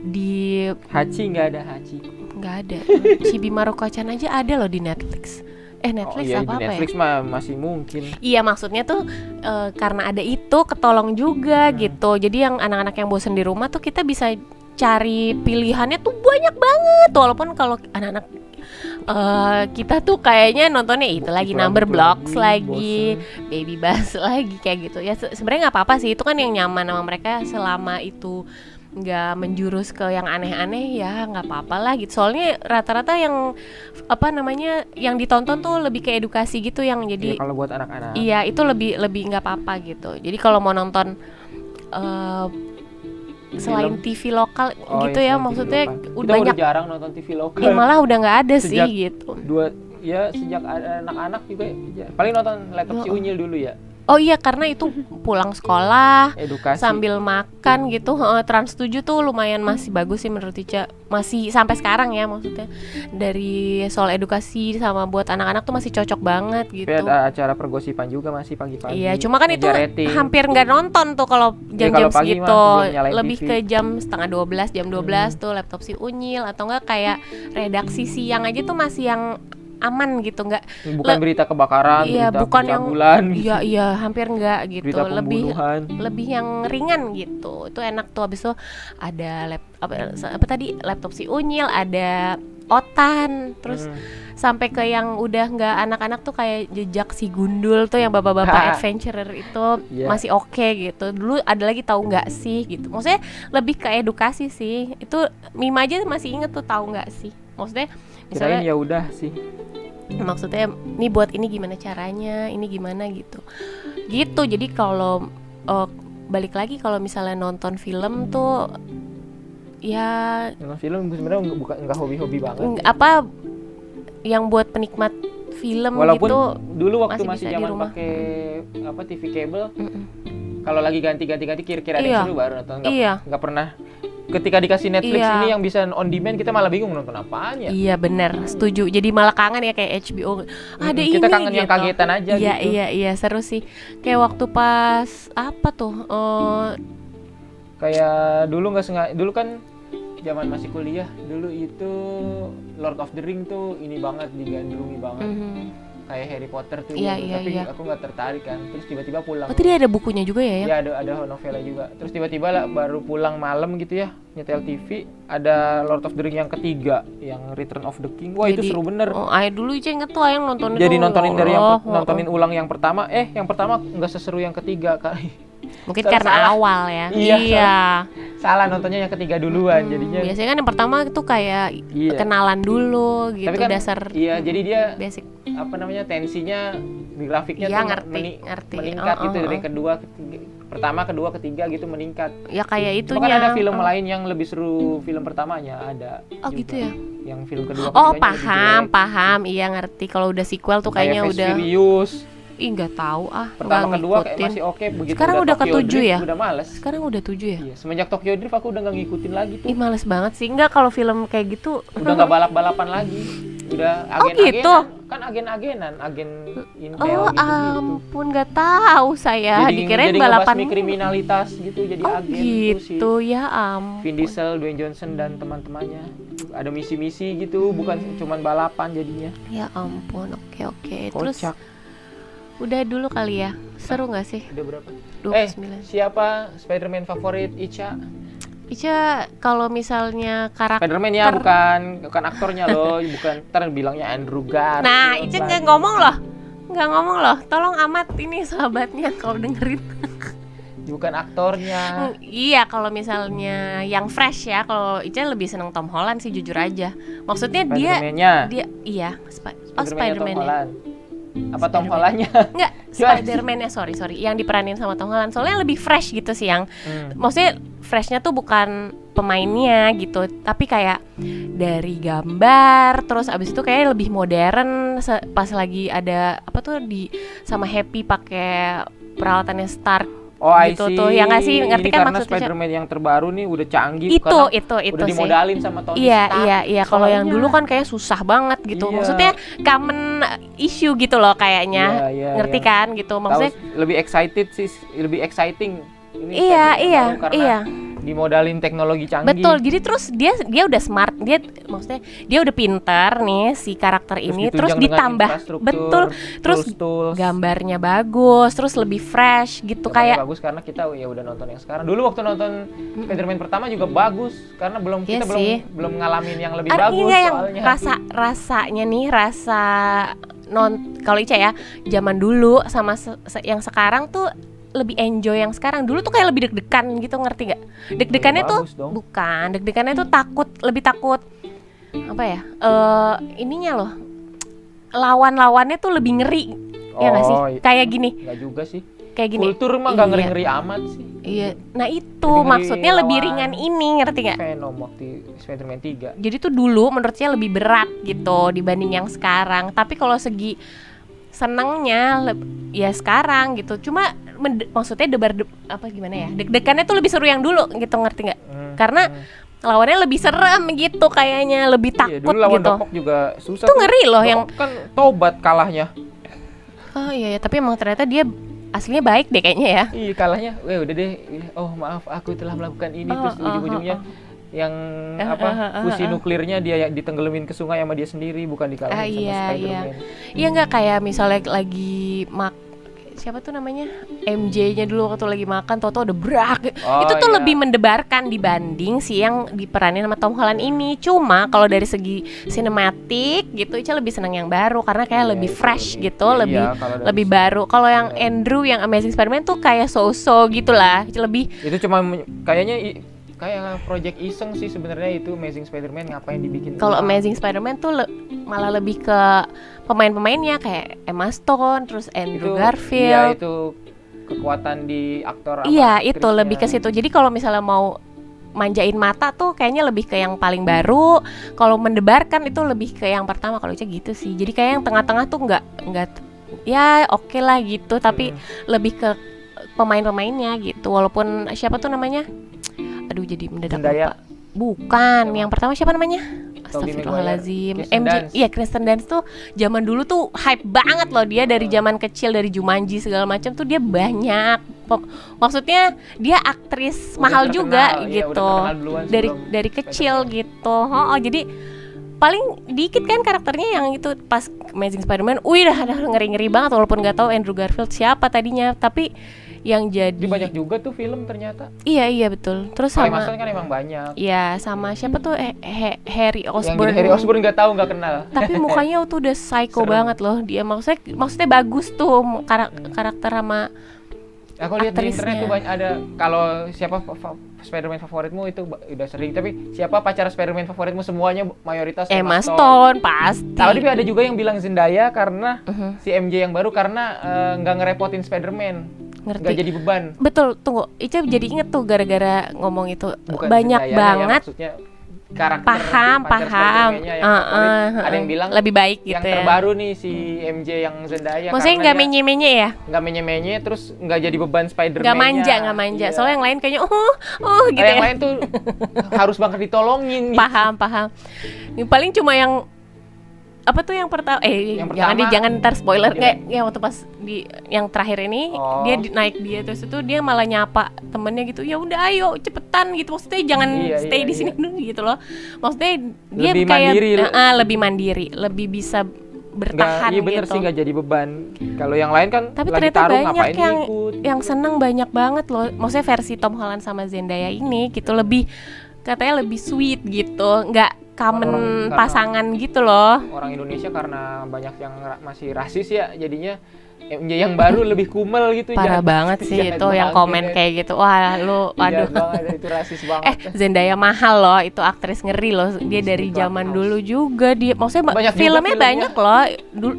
[SPEAKER 2] di
[SPEAKER 1] Hachi nggak ada Hachi.
[SPEAKER 2] nggak ada. Chibi Maruko-chan aja ada loh di Netflix eh Netflix
[SPEAKER 1] oh, iya,
[SPEAKER 2] apa apa
[SPEAKER 1] Netflix
[SPEAKER 2] ya
[SPEAKER 1] mah masih mungkin.
[SPEAKER 2] iya maksudnya tuh eh, karena ada itu ketolong juga
[SPEAKER 1] Hmm.
[SPEAKER 2] gitu. Jadi yang anak-anak yang bosen di rumah tuh kita bisa cari pilihannya tuh banyak banget. Walaupun kalau anak-anak eh, kita tuh kayaknya nontonnya itu lagi
[SPEAKER 1] Itu
[SPEAKER 2] number blocks
[SPEAKER 1] lagi,
[SPEAKER 2] lagi baby bass [laughs] lagi kayak gitu. Ya se- sebenarnya nggak apa-apa sih itu kan yang nyaman sama mereka selama itu nggak menjurus ke yang aneh-aneh ya nggak apa-apa lah gitu soalnya rata-rata yang apa namanya yang ditonton tuh lebih ke edukasi gitu yang jadi
[SPEAKER 1] kalau buat anak-anak.
[SPEAKER 2] iya itu lebih lebih nggak apa-apa gitu jadi kalau mau nonton eh, selain
[SPEAKER 1] Film.
[SPEAKER 2] TV lokal
[SPEAKER 1] Oh,
[SPEAKER 2] gitu
[SPEAKER 1] iya,
[SPEAKER 2] ya
[SPEAKER 1] TV
[SPEAKER 2] maksudnya
[SPEAKER 1] lokal.
[SPEAKER 2] udah
[SPEAKER 1] Kita
[SPEAKER 2] banyak
[SPEAKER 1] jarang nonton TV lokal.
[SPEAKER 2] ya malah udah nggak ada sih
[SPEAKER 1] Sejak-
[SPEAKER 2] gitu
[SPEAKER 1] Dua ya sejak anak-anak juga ya, paling nonton laptop si
[SPEAKER 2] Oh.
[SPEAKER 1] Unyil dulu ya.
[SPEAKER 2] Oh iya karena itu pulang sekolah
[SPEAKER 1] Edukasi.
[SPEAKER 2] sambil makan gitu heeh, Trans 7 tuh lumayan masih bagus sih menurut Ica masih sampai sekarang ya maksudnya dari soal edukasi sama buat anak-anak tuh masih cocok banget
[SPEAKER 1] Tapi
[SPEAKER 2] gitu
[SPEAKER 1] ada acara pergosipan juga masih pagi-pagi.
[SPEAKER 2] Iya, cuma kan itu
[SPEAKER 1] rating.
[SPEAKER 2] hampir nggak nonton tuh kalau
[SPEAKER 1] Ya,
[SPEAKER 2] jam-jam
[SPEAKER 1] mah
[SPEAKER 2] segitu. Lebih
[SPEAKER 1] TV.
[SPEAKER 2] ke jam setengah 12, jam 12
[SPEAKER 1] Hmm.
[SPEAKER 2] tuh laptop si Unyil atau enggak kayak redaksi siang aja tuh masih yang aman gitu, enggak
[SPEAKER 1] bukan
[SPEAKER 2] le-
[SPEAKER 1] berita kebakaran,
[SPEAKER 2] iya,
[SPEAKER 1] berita
[SPEAKER 2] bukan yang-
[SPEAKER 1] pencabulan,
[SPEAKER 2] Iya, iya, hampir enggak [laughs] gitu.
[SPEAKER 1] berita
[SPEAKER 2] Lebih
[SPEAKER 1] pembunuhan.
[SPEAKER 2] lebih yang ringan gitu. Itu enak tuh habis itu ada lap, apa, apa tadi laptop si Unyil, ada Otan, terus
[SPEAKER 1] Hmm.
[SPEAKER 2] sampai ke yang udah nggak anak-anak tuh kayak jejak si gundul tuh yang bapak-bapak [laughs] adventurer itu
[SPEAKER 1] Iya.
[SPEAKER 2] masih oke gitu dulu ada lagi tahu nggak sih gitu maksudnya lebih ke edukasi sih itu Mima aja masih inget tuh tahu nggak sih maksudnya
[SPEAKER 1] kirain ya udah sih.
[SPEAKER 2] maksudnya ini buat ini gimana caranya ini gimana gitu gitu jadi kalau eh, balik lagi kalau misalnya nonton film tuh ya
[SPEAKER 1] Nonton film sebenarnya bukan nggak hobi-hobi banget.
[SPEAKER 2] ng- apa yang buat penikmat film
[SPEAKER 1] Walaupun
[SPEAKER 2] gitu
[SPEAKER 1] dulu waktu
[SPEAKER 2] masih
[SPEAKER 1] masih, zaman pakai apa TV kabel,
[SPEAKER 2] mm-mm.
[SPEAKER 1] kalau lagi ganti-ganti-ganti kira-kira ada
[SPEAKER 2] Iya.
[SPEAKER 1] seru baru nonton. Nggak,
[SPEAKER 2] Iya.
[SPEAKER 1] pernah. Ketika dikasih Netflix
[SPEAKER 2] Iya.
[SPEAKER 1] ini yang bisa on demand kita malah bingung nonton apaan ya.
[SPEAKER 2] Iya bener, setuju. Jadi malah kangen ya kayak HBO. Ada
[SPEAKER 1] Mm,
[SPEAKER 2] ini
[SPEAKER 1] kita kangen yang
[SPEAKER 2] gitu.
[SPEAKER 1] kagetan aja
[SPEAKER 2] Iya
[SPEAKER 1] gitu.
[SPEAKER 2] iya iya seru sih. Kayak waktu pas apa tuh? eh,
[SPEAKER 1] Kayak dulu nggak sengaja, dulu kan zaman masih kuliah, dulu itu Lord of the Ring tuh ini banget digandrungi banget.
[SPEAKER 2] mhm.
[SPEAKER 1] Kayak Harry Potter tuh,
[SPEAKER 2] Iya,
[SPEAKER 1] gitu.
[SPEAKER 2] iya,
[SPEAKER 1] tapi
[SPEAKER 2] iya.
[SPEAKER 1] aku nggak tertarik kan. Terus tiba-tiba pulang.
[SPEAKER 2] Oh tadi ada bukunya juga ya? ya?
[SPEAKER 1] Ya ada ada novelnya juga. Terus tiba-tiba lah baru pulang malam gitu ya nyetel TV ada Lord of the Ring yang ketiga yang Return of the King. Wah itu
[SPEAKER 2] Jadi-
[SPEAKER 1] seru bener.
[SPEAKER 2] Oh, ayah dulu aja inget tuh ayah nonton
[SPEAKER 1] Jadi
[SPEAKER 2] itu.
[SPEAKER 1] nontonin dari yang
[SPEAKER 2] Allah,
[SPEAKER 1] per- nontonin ulang yang pertama, eh yang pertama nggak seseru yang ketiga kali. [laughs]
[SPEAKER 2] Mungkin karena
[SPEAKER 1] salah.
[SPEAKER 2] awal ya.
[SPEAKER 1] Iya,
[SPEAKER 2] iya.
[SPEAKER 1] Salah nontonnya yang ketiga duluan
[SPEAKER 2] Hmm,
[SPEAKER 1] jadinya.
[SPEAKER 2] Biasanya kan yang pertama itu kayak
[SPEAKER 1] Iya.
[SPEAKER 2] kenalan dulu gitu
[SPEAKER 1] Tapi kan
[SPEAKER 2] dasar
[SPEAKER 1] iya jadi dia
[SPEAKER 2] basic.
[SPEAKER 1] apa namanya tensinya di grafiknya
[SPEAKER 2] Iya,
[SPEAKER 1] tuh
[SPEAKER 2] ngerti,
[SPEAKER 1] meni-
[SPEAKER 2] ngerti.
[SPEAKER 1] meningkat
[SPEAKER 2] Oh,
[SPEAKER 1] gitu
[SPEAKER 2] oh,
[SPEAKER 1] dari
[SPEAKER 2] oh.
[SPEAKER 1] kedua ketiga, pertama kedua ketiga gitu meningkat.
[SPEAKER 2] Ya kayak itunya.
[SPEAKER 1] kan ada film
[SPEAKER 2] Oh.
[SPEAKER 1] lain yang lebih seru film pertamanya ada.
[SPEAKER 2] Oh
[SPEAKER 1] juga.
[SPEAKER 2] gitu ya.
[SPEAKER 1] Yang film kedua
[SPEAKER 2] Oh paham paham iya ngerti kalau udah sequel tuh
[SPEAKER 1] Kayak
[SPEAKER 2] kayaknya udah
[SPEAKER 1] Furious.
[SPEAKER 2] Ih nggak tahu ah
[SPEAKER 1] Pertama
[SPEAKER 2] nggak
[SPEAKER 1] kedua kayak masih oke begitu
[SPEAKER 2] Sekarang udah
[SPEAKER 1] Tokyo
[SPEAKER 2] ketujuh ya?
[SPEAKER 1] Udah males.
[SPEAKER 2] sekarang udah tujuh ya
[SPEAKER 1] Iya, semenjak Tokyo Drift aku udah nggak ngikutin lagi tuh.
[SPEAKER 2] ih males banget sih nggak kalau film kayak gitu
[SPEAKER 1] Udah nggak balap-balapan lagi. Udah
[SPEAKER 2] Oh,
[SPEAKER 1] agen-agenan.
[SPEAKER 2] gitu?
[SPEAKER 1] Kan agen-agenan, agen intel
[SPEAKER 2] oh
[SPEAKER 1] gitu-gitu.
[SPEAKER 2] ampun nggak tahu saya
[SPEAKER 1] jadi,
[SPEAKER 2] dikirain
[SPEAKER 1] jadi
[SPEAKER 2] balapan
[SPEAKER 1] ngebasmi kriminalitas gitu jadi
[SPEAKER 2] oh
[SPEAKER 1] agen si
[SPEAKER 2] gitu ya ampun
[SPEAKER 1] Vin Diesel, Dwayne Johnson dan teman-temannya ada misi-misi gitu bukan cuman balapan jadinya
[SPEAKER 2] ya ampun oke oke terus
[SPEAKER 1] kocak
[SPEAKER 2] udah dulu kali ya. Seru nggak sih?
[SPEAKER 1] Udah berapa?
[SPEAKER 2] 29
[SPEAKER 1] eh siapa Spider-Man favorit? Ica?
[SPEAKER 2] Ica kalau misalnya karakter
[SPEAKER 1] Spider-Man ya bukan. Bukan aktornya loh. [laughs] Bukan ntar bilangnya Andrew Garfield.
[SPEAKER 2] Nah, Ica nggak ngomong loh, nggak ngomong loh. Tolong amat ini sahabatnya [laughs] kalau dengerin.
[SPEAKER 1] bukan aktornya.
[SPEAKER 2] Hmm, iya, kalau misalnya yang fresh ya, kalau Ica lebih seneng Tom Holland sih jujur aja. Maksudnya dia dia iya, Spi- oh
[SPEAKER 1] Spider-Man-nya Tom
[SPEAKER 2] Spider-Man.
[SPEAKER 1] Holland apa Tom
[SPEAKER 2] Spider-Man.
[SPEAKER 1] Hollandnya
[SPEAKER 2] Enggak, [laughs]
[SPEAKER 1] Gimana sih?
[SPEAKER 2] Spider-Man-nya sorry sorry, yang diperanin sama Tom Holland. Soalnya lebih fresh gitu sih yang
[SPEAKER 1] Hmm.
[SPEAKER 2] maksudnya freshnya tuh bukan pemainnya gitu tapi kayak dari gambar terus abis itu kayak lebih modern pas lagi ada apa tuh di sama Happy pakai peralatannya Stark
[SPEAKER 1] Oh, I
[SPEAKER 2] gitu
[SPEAKER 1] see.
[SPEAKER 2] tuh. Ya nggak sih? Ngerti kan
[SPEAKER 1] karena
[SPEAKER 2] maksudnya?
[SPEAKER 1] Spider-Man yang terbaru nih udah canggih
[SPEAKER 2] itu itu itu
[SPEAKER 1] udah
[SPEAKER 2] sih
[SPEAKER 1] dimodalin sama Tony
[SPEAKER 2] Iya
[SPEAKER 1] Stark.
[SPEAKER 2] iya iya kalau yang dulu kan kayak susah banget gitu
[SPEAKER 1] Iya.
[SPEAKER 2] maksudnya common issue gitu loh kayaknya
[SPEAKER 1] Iya, iya,
[SPEAKER 2] ngerti
[SPEAKER 1] iya.
[SPEAKER 2] kan gitu maksudnya
[SPEAKER 1] lebih excited sih, lebih exciting. Ini
[SPEAKER 2] iya iya iya
[SPEAKER 1] Dimodalin teknologi canggih.
[SPEAKER 2] Betul, jadi terus dia dia udah smart, dia maksudnya dia udah pinter nih si karakter
[SPEAKER 1] Terus
[SPEAKER 2] ini, terus ditambah betul, terus
[SPEAKER 1] tools-tools.
[SPEAKER 2] gambarnya bagus, terus lebih fresh gitu
[SPEAKER 1] Gambarnya
[SPEAKER 2] kayak
[SPEAKER 1] bagus karena kita ya udah nonton yang sekarang. Dulu waktu nonton Spider-Man pertama juga bagus karena belum
[SPEAKER 2] Iya
[SPEAKER 1] kita belum
[SPEAKER 2] sih.
[SPEAKER 1] belum ngalamin yang lebih
[SPEAKER 2] Ar-
[SPEAKER 1] bagus
[SPEAKER 2] iya yang
[SPEAKER 1] soalnya.
[SPEAKER 2] rasa rasanya nih rasa non kalau Ica ya zaman dulu sama se- se- yang sekarang tuh lebih enjoy yang sekarang dulu tuh kayak lebih deg-degan gitu ngerti nggak deg-degannya tuh
[SPEAKER 1] dong.
[SPEAKER 2] bukan deg-degannya tuh takut lebih takut apa ya eh ininya loh lawan-lawannya tuh lebih ngeri ya nggak sih
[SPEAKER 1] Oh, iya.
[SPEAKER 2] kayak gini
[SPEAKER 1] Nggak juga sih.
[SPEAKER 2] kayak gini
[SPEAKER 1] Kultur mah nggak
[SPEAKER 2] Iya.
[SPEAKER 1] ngeri-ngeri amat sih.
[SPEAKER 2] iya nah itu
[SPEAKER 1] Lebih
[SPEAKER 2] maksudnya lebih ringan ini ngerti nggak
[SPEAKER 1] Venom waktu Spider-Man 3.
[SPEAKER 2] jadi tuh dulu menurut saya lebih berat gitu dibanding yang sekarang tapi kalau segi senangnya ya sekarang gitu cuma maksudnya debar de- apa gimana ya deg-degannya tuh lebih seru yang dulu gitu ngerti nggak
[SPEAKER 1] Hmm,
[SPEAKER 2] Karena
[SPEAKER 1] hmm.
[SPEAKER 2] lawannya lebih serem gitu kayaknya lebih
[SPEAKER 1] Iya,
[SPEAKER 2] takut
[SPEAKER 1] dulu lawan
[SPEAKER 2] gitu
[SPEAKER 1] Dopok juga susah.
[SPEAKER 2] itu
[SPEAKER 1] tuh.
[SPEAKER 2] ngeri loh
[SPEAKER 1] Dopok
[SPEAKER 2] yang
[SPEAKER 1] kan tobat kalahnya.
[SPEAKER 2] oh iya, iya tapi emang ternyata dia aslinya baik deh kayaknya ya
[SPEAKER 1] Iya kalahnya, weh udah deh. Oh maaf, aku telah melakukan ini
[SPEAKER 2] Oh,
[SPEAKER 1] terus
[SPEAKER 2] oh,
[SPEAKER 1] ujung-ujungnya
[SPEAKER 2] oh,
[SPEAKER 1] yang
[SPEAKER 2] Eh,
[SPEAKER 1] apa
[SPEAKER 2] eh, eh,
[SPEAKER 1] fusi
[SPEAKER 2] eh.
[SPEAKER 1] nuklirnya dia yang ditenggelamin ke sungai sama dia sendiri bukan dikalahin
[SPEAKER 2] Ah,
[SPEAKER 1] sama
[SPEAKER 2] iya,
[SPEAKER 1] Spider-Man.
[SPEAKER 2] iya nggak kayak misalnya lagi mak siapa tuh namanya MJ-nya dulu waktu lagi makan Toto udah brak
[SPEAKER 1] Oh,
[SPEAKER 2] itu tuh
[SPEAKER 1] iya.
[SPEAKER 2] lebih mendebarkan dibanding si yang diperanin sama Tom Holland ini cuma kalau dari segi sinematik gitu Ica lebih senang yang baru karena kayak
[SPEAKER 1] Iya,
[SPEAKER 2] lebih fresh
[SPEAKER 1] lebih-
[SPEAKER 2] gitu
[SPEAKER 1] iya,
[SPEAKER 2] lebih
[SPEAKER 1] dari
[SPEAKER 2] lebih baru kalau yang
[SPEAKER 1] Iya.
[SPEAKER 2] Andrew yang Amazing Spider-Man tuh kayak so-so gitulah lebih
[SPEAKER 1] itu cuma kayaknya kayak project iseng sih sebenarnya itu Amazing Spider-Man ngapain dibikin
[SPEAKER 2] kalau. Amazing Spider-Man tuh le- malah lebih ke pemain-pemainnya kayak Emma Stone terus
[SPEAKER 1] itu
[SPEAKER 2] Andrew
[SPEAKER 1] iya,
[SPEAKER 2] Garfield
[SPEAKER 1] itu kekuatan di aktor
[SPEAKER 2] Iya itu lebih ke situ. Jadi kalau misalnya mau manjain mata tuh kayaknya lebih ke yang paling baru. Kalau mendebarkan itu lebih ke yang pertama kalau Ica gitu sih. Jadi kayak yang tengah-tengah tuh nggak nggak ya oke lah gitu. Tapi
[SPEAKER 1] Hmm.
[SPEAKER 2] lebih ke pemain-pemainnya gitu. Walaupun siapa tuh namanya? Aduh jadi mendadak
[SPEAKER 1] Zendaya.
[SPEAKER 2] lupa. Bukan. Yang pertama siapa namanya? Astagfirullahalazim. MJ, iya Kristen Dunst tuh zaman dulu tuh hype banget loh dia dari zaman kecil dari Jumanji segala macam tuh dia banyak. Pok- Maksudnya dia aktris
[SPEAKER 1] Udah
[SPEAKER 2] mahal
[SPEAKER 1] terkenal,
[SPEAKER 2] juga
[SPEAKER 1] iya,
[SPEAKER 2] gitu.
[SPEAKER 1] duluan
[SPEAKER 2] dari dari kecil gitu. Oh, oh, jadi paling dikit kan karakternya yang itu pas Amazing Spider-Man, wih dah ngeri-ngeri banget walaupun nggak tahu Andrew Garfield siapa tadinya, tapi yang jadi
[SPEAKER 1] Jadi banyak juga tuh film ternyata.
[SPEAKER 2] Iya iya betul. Terus sama
[SPEAKER 1] Mason kan emang banyak.
[SPEAKER 2] Iya sama siapa tuh eh, He- Harry
[SPEAKER 1] Yang
[SPEAKER 2] Osborn.
[SPEAKER 1] jadi Harry Osborn nggak tahu nggak kenal.
[SPEAKER 2] Tapi [laughs] mukanya tuh udah psycho
[SPEAKER 1] Serem.
[SPEAKER 2] banget loh dia. Maksudnya maksudnya bagus tuh karak- karakter sama
[SPEAKER 1] Aku lihat di internet tuh banyak ada kalau siapa Spider-Man favoritmu itu udah sering tapi siapa pacar Spider-Man favoritmu semuanya mayoritas
[SPEAKER 2] Emma Stone pasti.
[SPEAKER 1] Tapi ada juga yang bilang Zendaya karena
[SPEAKER 2] Mhm,
[SPEAKER 1] si MJ yang baru karena eh, nggak ngerepotin Spider-Man, nggak
[SPEAKER 2] ngerti.
[SPEAKER 1] jadi beban.
[SPEAKER 2] Betul, tunggu. Ica jadi inget tuh gara-gara ngomong itu
[SPEAKER 1] Bukan
[SPEAKER 2] banyak
[SPEAKER 1] ya,
[SPEAKER 2] banget.
[SPEAKER 1] maksudnya karakter
[SPEAKER 2] paham paham
[SPEAKER 1] yang
[SPEAKER 2] Uh,
[SPEAKER 1] favorit.
[SPEAKER 2] uh,
[SPEAKER 1] ada yang
[SPEAKER 2] uh.
[SPEAKER 1] bilang
[SPEAKER 2] lebih baik
[SPEAKER 1] yang
[SPEAKER 2] gitu ya
[SPEAKER 1] terbaru nih si MJ yang Zendaya
[SPEAKER 2] maksudnya nggak
[SPEAKER 1] dia
[SPEAKER 2] menye-menye ya
[SPEAKER 1] nggak menye-menye terus nggak jadi beban Spider-Man
[SPEAKER 2] nggak manja nggak manja soalnya yang lain kayaknya oh oh gitu
[SPEAKER 1] yang
[SPEAKER 2] ya
[SPEAKER 1] lain tuh harus banget ditolongin gitu.
[SPEAKER 2] paham paham Ini paling cuma yang apa tuh yang pertama eh
[SPEAKER 1] Yang
[SPEAKER 2] jangan jangan ntar spoiler
[SPEAKER 1] iya.
[SPEAKER 2] kayak ya waktu pas di yang terakhir ini
[SPEAKER 1] Oh.
[SPEAKER 2] dia di- naik dia terus itu dia malah nyapa temennya gitu ya udah ayo cepetan gitu maksudnya jangan
[SPEAKER 1] Iya,
[SPEAKER 2] stay
[SPEAKER 1] iya,
[SPEAKER 2] di sini
[SPEAKER 1] iya.
[SPEAKER 2] dulu gitu loh maksudnya dia
[SPEAKER 1] Lebih
[SPEAKER 2] kayak
[SPEAKER 1] mandiri.
[SPEAKER 2] Ah, lebih mandiri lebih bisa
[SPEAKER 1] nggak
[SPEAKER 2] bertahan
[SPEAKER 1] iya bener
[SPEAKER 2] gitu
[SPEAKER 1] sih nggak jadi beban kalau yang lain kan
[SPEAKER 2] tapi
[SPEAKER 1] lagi
[SPEAKER 2] ternyata
[SPEAKER 1] taruh
[SPEAKER 2] banyak
[SPEAKER 1] ngapain
[SPEAKER 2] yang
[SPEAKER 1] ikut
[SPEAKER 2] yang seneng banyak banget loh maksudnya versi Tom Holland sama Zendaya ini gitu lebih katanya lebih sweet gitu nggak common
[SPEAKER 1] Orang- karena-
[SPEAKER 2] pasangan gitu loh.
[SPEAKER 1] orang Indonesia karena banyak yang ra- masih rasis ya jadinya yang baru lebih kumel gitu
[SPEAKER 2] parah
[SPEAKER 1] jahat-
[SPEAKER 2] banget sih
[SPEAKER 1] jahat
[SPEAKER 2] itu yang komen
[SPEAKER 1] ya.
[SPEAKER 2] kayak gitu. Wah lu
[SPEAKER 1] Jahat
[SPEAKER 2] waduh.
[SPEAKER 1] banget, itu rasis [laughs] banget.
[SPEAKER 2] Eh Zendaya mahal loh itu aktris ngeri loh. Dia dari zaman dulu juga dia maksudnya ba-
[SPEAKER 1] Banyak
[SPEAKER 2] filmnya
[SPEAKER 1] filmnya.
[SPEAKER 2] banyak loh.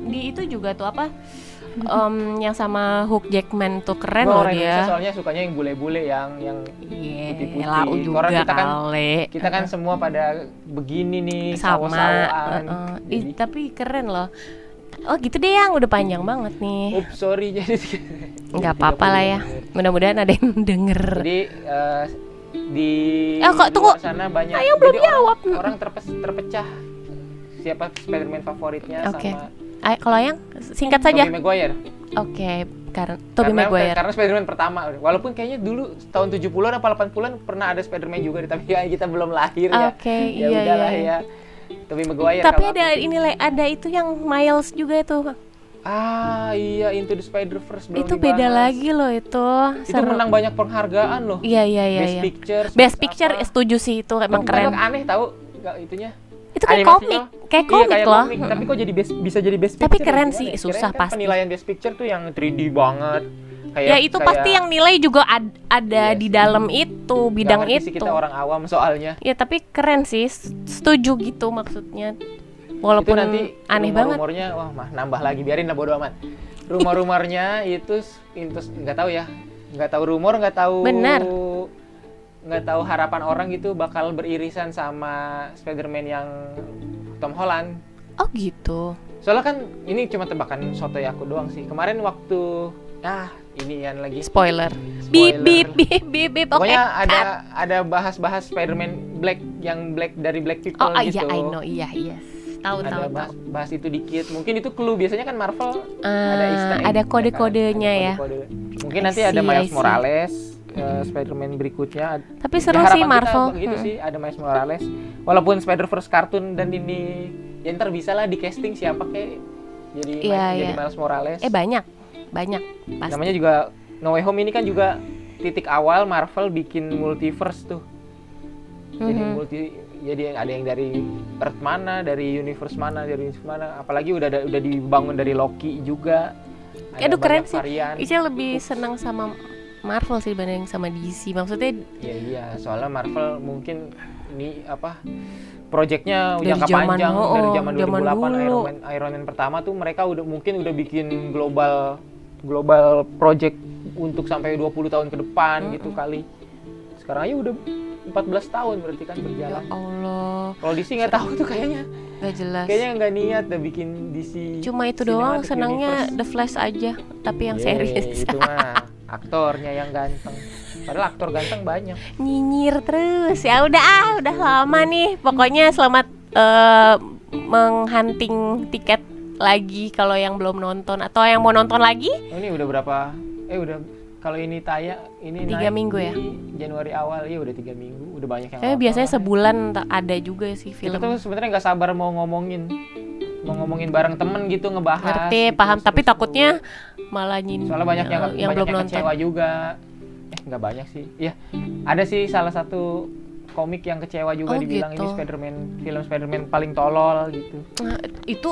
[SPEAKER 2] Di itu juga tuh apa em, yang sama Hugh Jackman tuh keren loh
[SPEAKER 1] Indonesia
[SPEAKER 2] dia
[SPEAKER 1] soalnya sukanya yang bule-bule yang yang
[SPEAKER 2] iya
[SPEAKER 1] putih-putih.
[SPEAKER 2] lau
[SPEAKER 1] Orang
[SPEAKER 2] juga
[SPEAKER 1] kita kan-
[SPEAKER 2] kali
[SPEAKER 1] kita kan semua pada begini nih
[SPEAKER 2] sama uh-uh. Ih,
[SPEAKER 1] Jadi,
[SPEAKER 2] tapi keren loh oh gitu deh yang udah panjang banget nih
[SPEAKER 1] Ups, sorry jadi
[SPEAKER 2] nggak apa-apa lah ya mudah-mudahan ada yang denger
[SPEAKER 1] Jadi eh, di
[SPEAKER 2] Eh, kok, tunggu.
[SPEAKER 1] sana banyak.
[SPEAKER 2] Ayo, belum
[SPEAKER 1] jadi orang-
[SPEAKER 2] jawab.
[SPEAKER 1] Orang, terpecah. Siapa Spider-Man favoritnya
[SPEAKER 2] Oke.
[SPEAKER 1] sama
[SPEAKER 2] Ayo, kalau yang singkat saja
[SPEAKER 1] Tobey Maguire.
[SPEAKER 2] oke karena Tobey Maguire
[SPEAKER 1] Karena Spider-Man pertama. Walaupun kayaknya dulu tahun 70-an apa 80-an pernah ada Spider-Man juga tapi ya kita belum lahir ya.
[SPEAKER 2] Oke,
[SPEAKER 1] ya
[SPEAKER 2] iya,
[SPEAKER 1] udahlah
[SPEAKER 2] iya.
[SPEAKER 1] ya. Tobey Maguire
[SPEAKER 2] tapi ada
[SPEAKER 1] aku.
[SPEAKER 2] ini ada itu yang Miles juga itu
[SPEAKER 1] Ah, iya Into the Spider-Verse belum
[SPEAKER 2] itu beda
[SPEAKER 1] dibahas.
[SPEAKER 2] lagi loh itu
[SPEAKER 1] Itu
[SPEAKER 2] Seru.
[SPEAKER 1] menang banyak penghargaan loh.
[SPEAKER 2] iya iya iya
[SPEAKER 1] Best
[SPEAKER 2] iya.
[SPEAKER 1] Picture.
[SPEAKER 2] Best Picture
[SPEAKER 1] apa.
[SPEAKER 2] setuju sih itu emang keren
[SPEAKER 1] aneh tahu itunya.
[SPEAKER 2] Itu kayak komik kayak
[SPEAKER 1] Iya,
[SPEAKER 2] komik
[SPEAKER 1] kayak
[SPEAKER 2] loh.
[SPEAKER 1] komik, tapi kok jadi best, bisa jadi best
[SPEAKER 2] Tapi
[SPEAKER 1] picture
[SPEAKER 2] keren
[SPEAKER 1] gimana
[SPEAKER 2] sih,
[SPEAKER 1] ya?
[SPEAKER 2] susah
[SPEAKER 1] kan
[SPEAKER 2] pasti.
[SPEAKER 1] penilaian best picture tuh yang 3D banget. Kayak
[SPEAKER 2] ya itu
[SPEAKER 1] kayak
[SPEAKER 2] pasti yang nilai juga ad- ada
[SPEAKER 1] Iya
[SPEAKER 2] di dalam itu bidang itu
[SPEAKER 1] kita orang awam soalnya.
[SPEAKER 2] Ya tapi keren sih. Setuju gitu maksudnya. Walaupun
[SPEAKER 1] itu nanti
[SPEAKER 2] aneh banget.
[SPEAKER 1] rumor-rumornya wah mah nambah lagi biarin lah bodo amat. Rumor-rumornya itu itu nggak tahu ya. Nggak tahu rumor nggak tahu
[SPEAKER 2] Benar.
[SPEAKER 1] Nggak tahu harapan orang gitu bakal beririsan sama Spider-Man yang Tom Holland
[SPEAKER 2] oh gitu
[SPEAKER 1] soalnya kan ini cuma tebakan soto aku doang sih kemarin waktu ah ini yang lagi
[SPEAKER 2] spoiler bip bip bip bip bip
[SPEAKER 1] Pokoknya ada
[SPEAKER 2] cut.
[SPEAKER 1] ada bahas-bahas Spider-Man Black yang Black dari Black People
[SPEAKER 2] oh ah,
[SPEAKER 1] gitu.
[SPEAKER 2] iya I know iya iya tahu tahu
[SPEAKER 1] Ada
[SPEAKER 2] tahu
[SPEAKER 1] bahas, bahas itu dikit. Mungkin itu clue. Biasanya kan Marvel
[SPEAKER 2] Ah,
[SPEAKER 1] ada
[SPEAKER 2] ada
[SPEAKER 1] ya kan?
[SPEAKER 2] kode-kodenya
[SPEAKER 1] Ada
[SPEAKER 2] ya.
[SPEAKER 1] kode-kode. Mungkin
[SPEAKER 2] I
[SPEAKER 1] nanti
[SPEAKER 2] see,
[SPEAKER 1] ada Miles. Morales eh, Spider-Man berikutnya.
[SPEAKER 2] tapi
[SPEAKER 1] Ya,
[SPEAKER 2] seru
[SPEAKER 1] harapan
[SPEAKER 2] sih
[SPEAKER 1] kita
[SPEAKER 2] Marvel
[SPEAKER 1] begitu
[SPEAKER 2] Hmm.
[SPEAKER 1] sih, ada Miles Morales. Walaupun Spider-Verse kartun dan ini ya ntar bisa lah di casting siapa kayak jadi
[SPEAKER 2] Iya,
[SPEAKER 1] jadi
[SPEAKER 2] iya.
[SPEAKER 1] Miles Morales.
[SPEAKER 2] eh banyak banyak pasti
[SPEAKER 1] Namanya juga No Way Home ini kan juga titik awal Marvel bikin multiverse tuh. Jadi
[SPEAKER 2] Mhm.
[SPEAKER 1] multi jadi ada yang dari Earth mana, dari universe mana, dari universe mana. Apalagi udah ada, udah dibangun dari Loki juga. Ada
[SPEAKER 2] Aduh, keren sih. Ica lebih senang sama Marvel sih dibanding sama DC maksudnya
[SPEAKER 1] Iya iya, soalnya Marvel mungkin ini apa proyeknya jangka
[SPEAKER 2] zaman-
[SPEAKER 1] panjang
[SPEAKER 2] oh,
[SPEAKER 1] dari
[SPEAKER 2] oh,
[SPEAKER 1] zaman
[SPEAKER 2] zaman
[SPEAKER 1] 2008
[SPEAKER 2] dulu.
[SPEAKER 1] Iron Man Iron Man pertama tuh mereka udah mungkin udah bikin global global project untuk sampai 20 tahun ke depan gitu kali. Sekarang aja udah 14 tahun berarti kan
[SPEAKER 2] ya
[SPEAKER 1] berjalan.
[SPEAKER 2] Allah
[SPEAKER 1] Kalau DC nggak tahu tuh kayaknya.
[SPEAKER 2] gak jelas
[SPEAKER 1] Kayaknya nggak niat dah bikin DC.
[SPEAKER 2] cuma itu doang senangnya
[SPEAKER 1] Universe.
[SPEAKER 2] The Flash aja tapi yang
[SPEAKER 1] Yeay,
[SPEAKER 2] serius
[SPEAKER 1] itu mah aktornya yang ganteng. Padahal aktor ganteng banyak.
[SPEAKER 2] nyinyir terus ya udah ah udah lama nih pokoknya selamat eh, menghunting tiket lagi kalau yang belum nonton atau yang mau nonton lagi
[SPEAKER 1] Oh, ini udah berapa? Eh udah kalau ini tayang ini
[SPEAKER 2] Tiga
[SPEAKER 1] naik
[SPEAKER 2] minggu
[SPEAKER 1] di
[SPEAKER 2] ya?
[SPEAKER 1] Januari awal ya udah tiga minggu udah banyak yang
[SPEAKER 2] saya
[SPEAKER 1] nonton
[SPEAKER 2] biasanya sebulan ada juga sih film
[SPEAKER 1] tuh sebenarnya nggak sabar mau ngomongin mau ngomongin bareng temen gitu ngebahas
[SPEAKER 2] ngerti
[SPEAKER 1] gitu,
[SPEAKER 2] paham tapi
[SPEAKER 1] seru-seru.
[SPEAKER 2] takutnya malah nyin
[SPEAKER 1] soalnya banyak yang,
[SPEAKER 2] yang
[SPEAKER 1] banyak
[SPEAKER 2] belum
[SPEAKER 1] yang
[SPEAKER 2] nonton
[SPEAKER 1] kecewa juga eh nggak banyak sih ya ada sih salah satu komik yang kecewa juga
[SPEAKER 2] Oh,
[SPEAKER 1] dibilang ini
[SPEAKER 2] gitu.
[SPEAKER 1] Spider-Man film Spider-Man paling tolol gitu
[SPEAKER 2] Nah, itu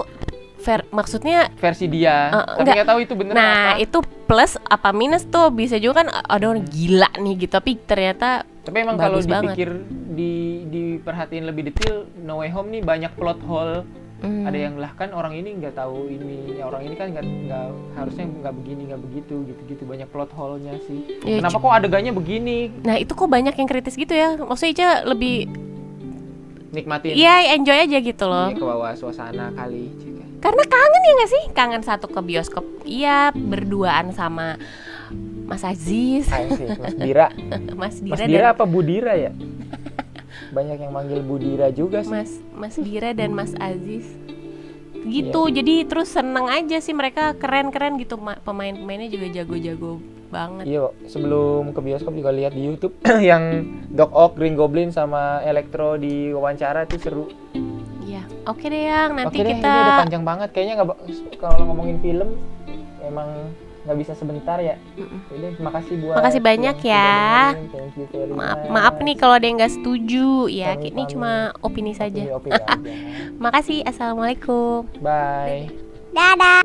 [SPEAKER 2] fair maksudnya
[SPEAKER 1] versi dia
[SPEAKER 2] Eh,
[SPEAKER 1] tapi
[SPEAKER 2] enggak.
[SPEAKER 1] nggak tahu itu bener
[SPEAKER 2] nah
[SPEAKER 1] apa
[SPEAKER 2] itu plus apa minus tuh bisa juga kan ada orang gila nih gitu tapi ternyata
[SPEAKER 1] Tapi emang kalau
[SPEAKER 2] banget.
[SPEAKER 1] dipikir di diperhatiin lebih detail, No Way Home nih banyak plot hole.
[SPEAKER 2] Hmm,
[SPEAKER 1] Ada yang lah kan orang ini nggak tahu ini, orang ini kan nggak nggak harusnya nggak begini nggak begitu gitu-gitu. Banyak plot hole-nya sih.
[SPEAKER 2] Ya,
[SPEAKER 1] Kenapa kok adegannya begini?
[SPEAKER 2] nah itu kok banyak yang kritis gitu ya. Maksudnya Ica lebih
[SPEAKER 1] nikmatin.
[SPEAKER 2] Iya enjoy aja gitu loh.
[SPEAKER 1] Iya, ke bawah suasana kali.
[SPEAKER 2] Karena kangen ya gak sih? Kangen satu ke bioskop. Iya berduaan sama Mas Aziz. [laughs]
[SPEAKER 1] Mas Dira.
[SPEAKER 2] Mas
[SPEAKER 1] Mas
[SPEAKER 2] Dira,
[SPEAKER 1] Dira
[SPEAKER 2] dan
[SPEAKER 1] apa Budira ya banyak yang manggil Budira juga sih.
[SPEAKER 2] Mas Mas Dira dan Mas Aziz. Gitu jadi terus seneng aja sih mereka keren-keren gitu. Ma- pemain-pemainnya juga jago-jago banget.
[SPEAKER 1] Iya, sebelum ke bioskop juga lihat di YouTube [clears throat] yang Doc Ock, Green Goblin sama Electro di wawancara itu seru.
[SPEAKER 2] Iya oke deh yang. Nanti
[SPEAKER 1] Oke deh,
[SPEAKER 2] kita
[SPEAKER 1] ini udah panjang banget. Kayaknya nggak kalau ngomongin film emang nggak bisa sebentar ya. Jadi makasih buat
[SPEAKER 2] Makasih banyak ya.
[SPEAKER 1] sudah dengerin. Thank you very
[SPEAKER 2] maaf
[SPEAKER 1] much.
[SPEAKER 2] maaf nih kalau ada yang nggak setuju ya
[SPEAKER 1] Kami
[SPEAKER 2] ini cuma opini saja
[SPEAKER 1] aja. [laughs]
[SPEAKER 2] makasih assalamualaikum
[SPEAKER 1] Bye.
[SPEAKER 2] dadah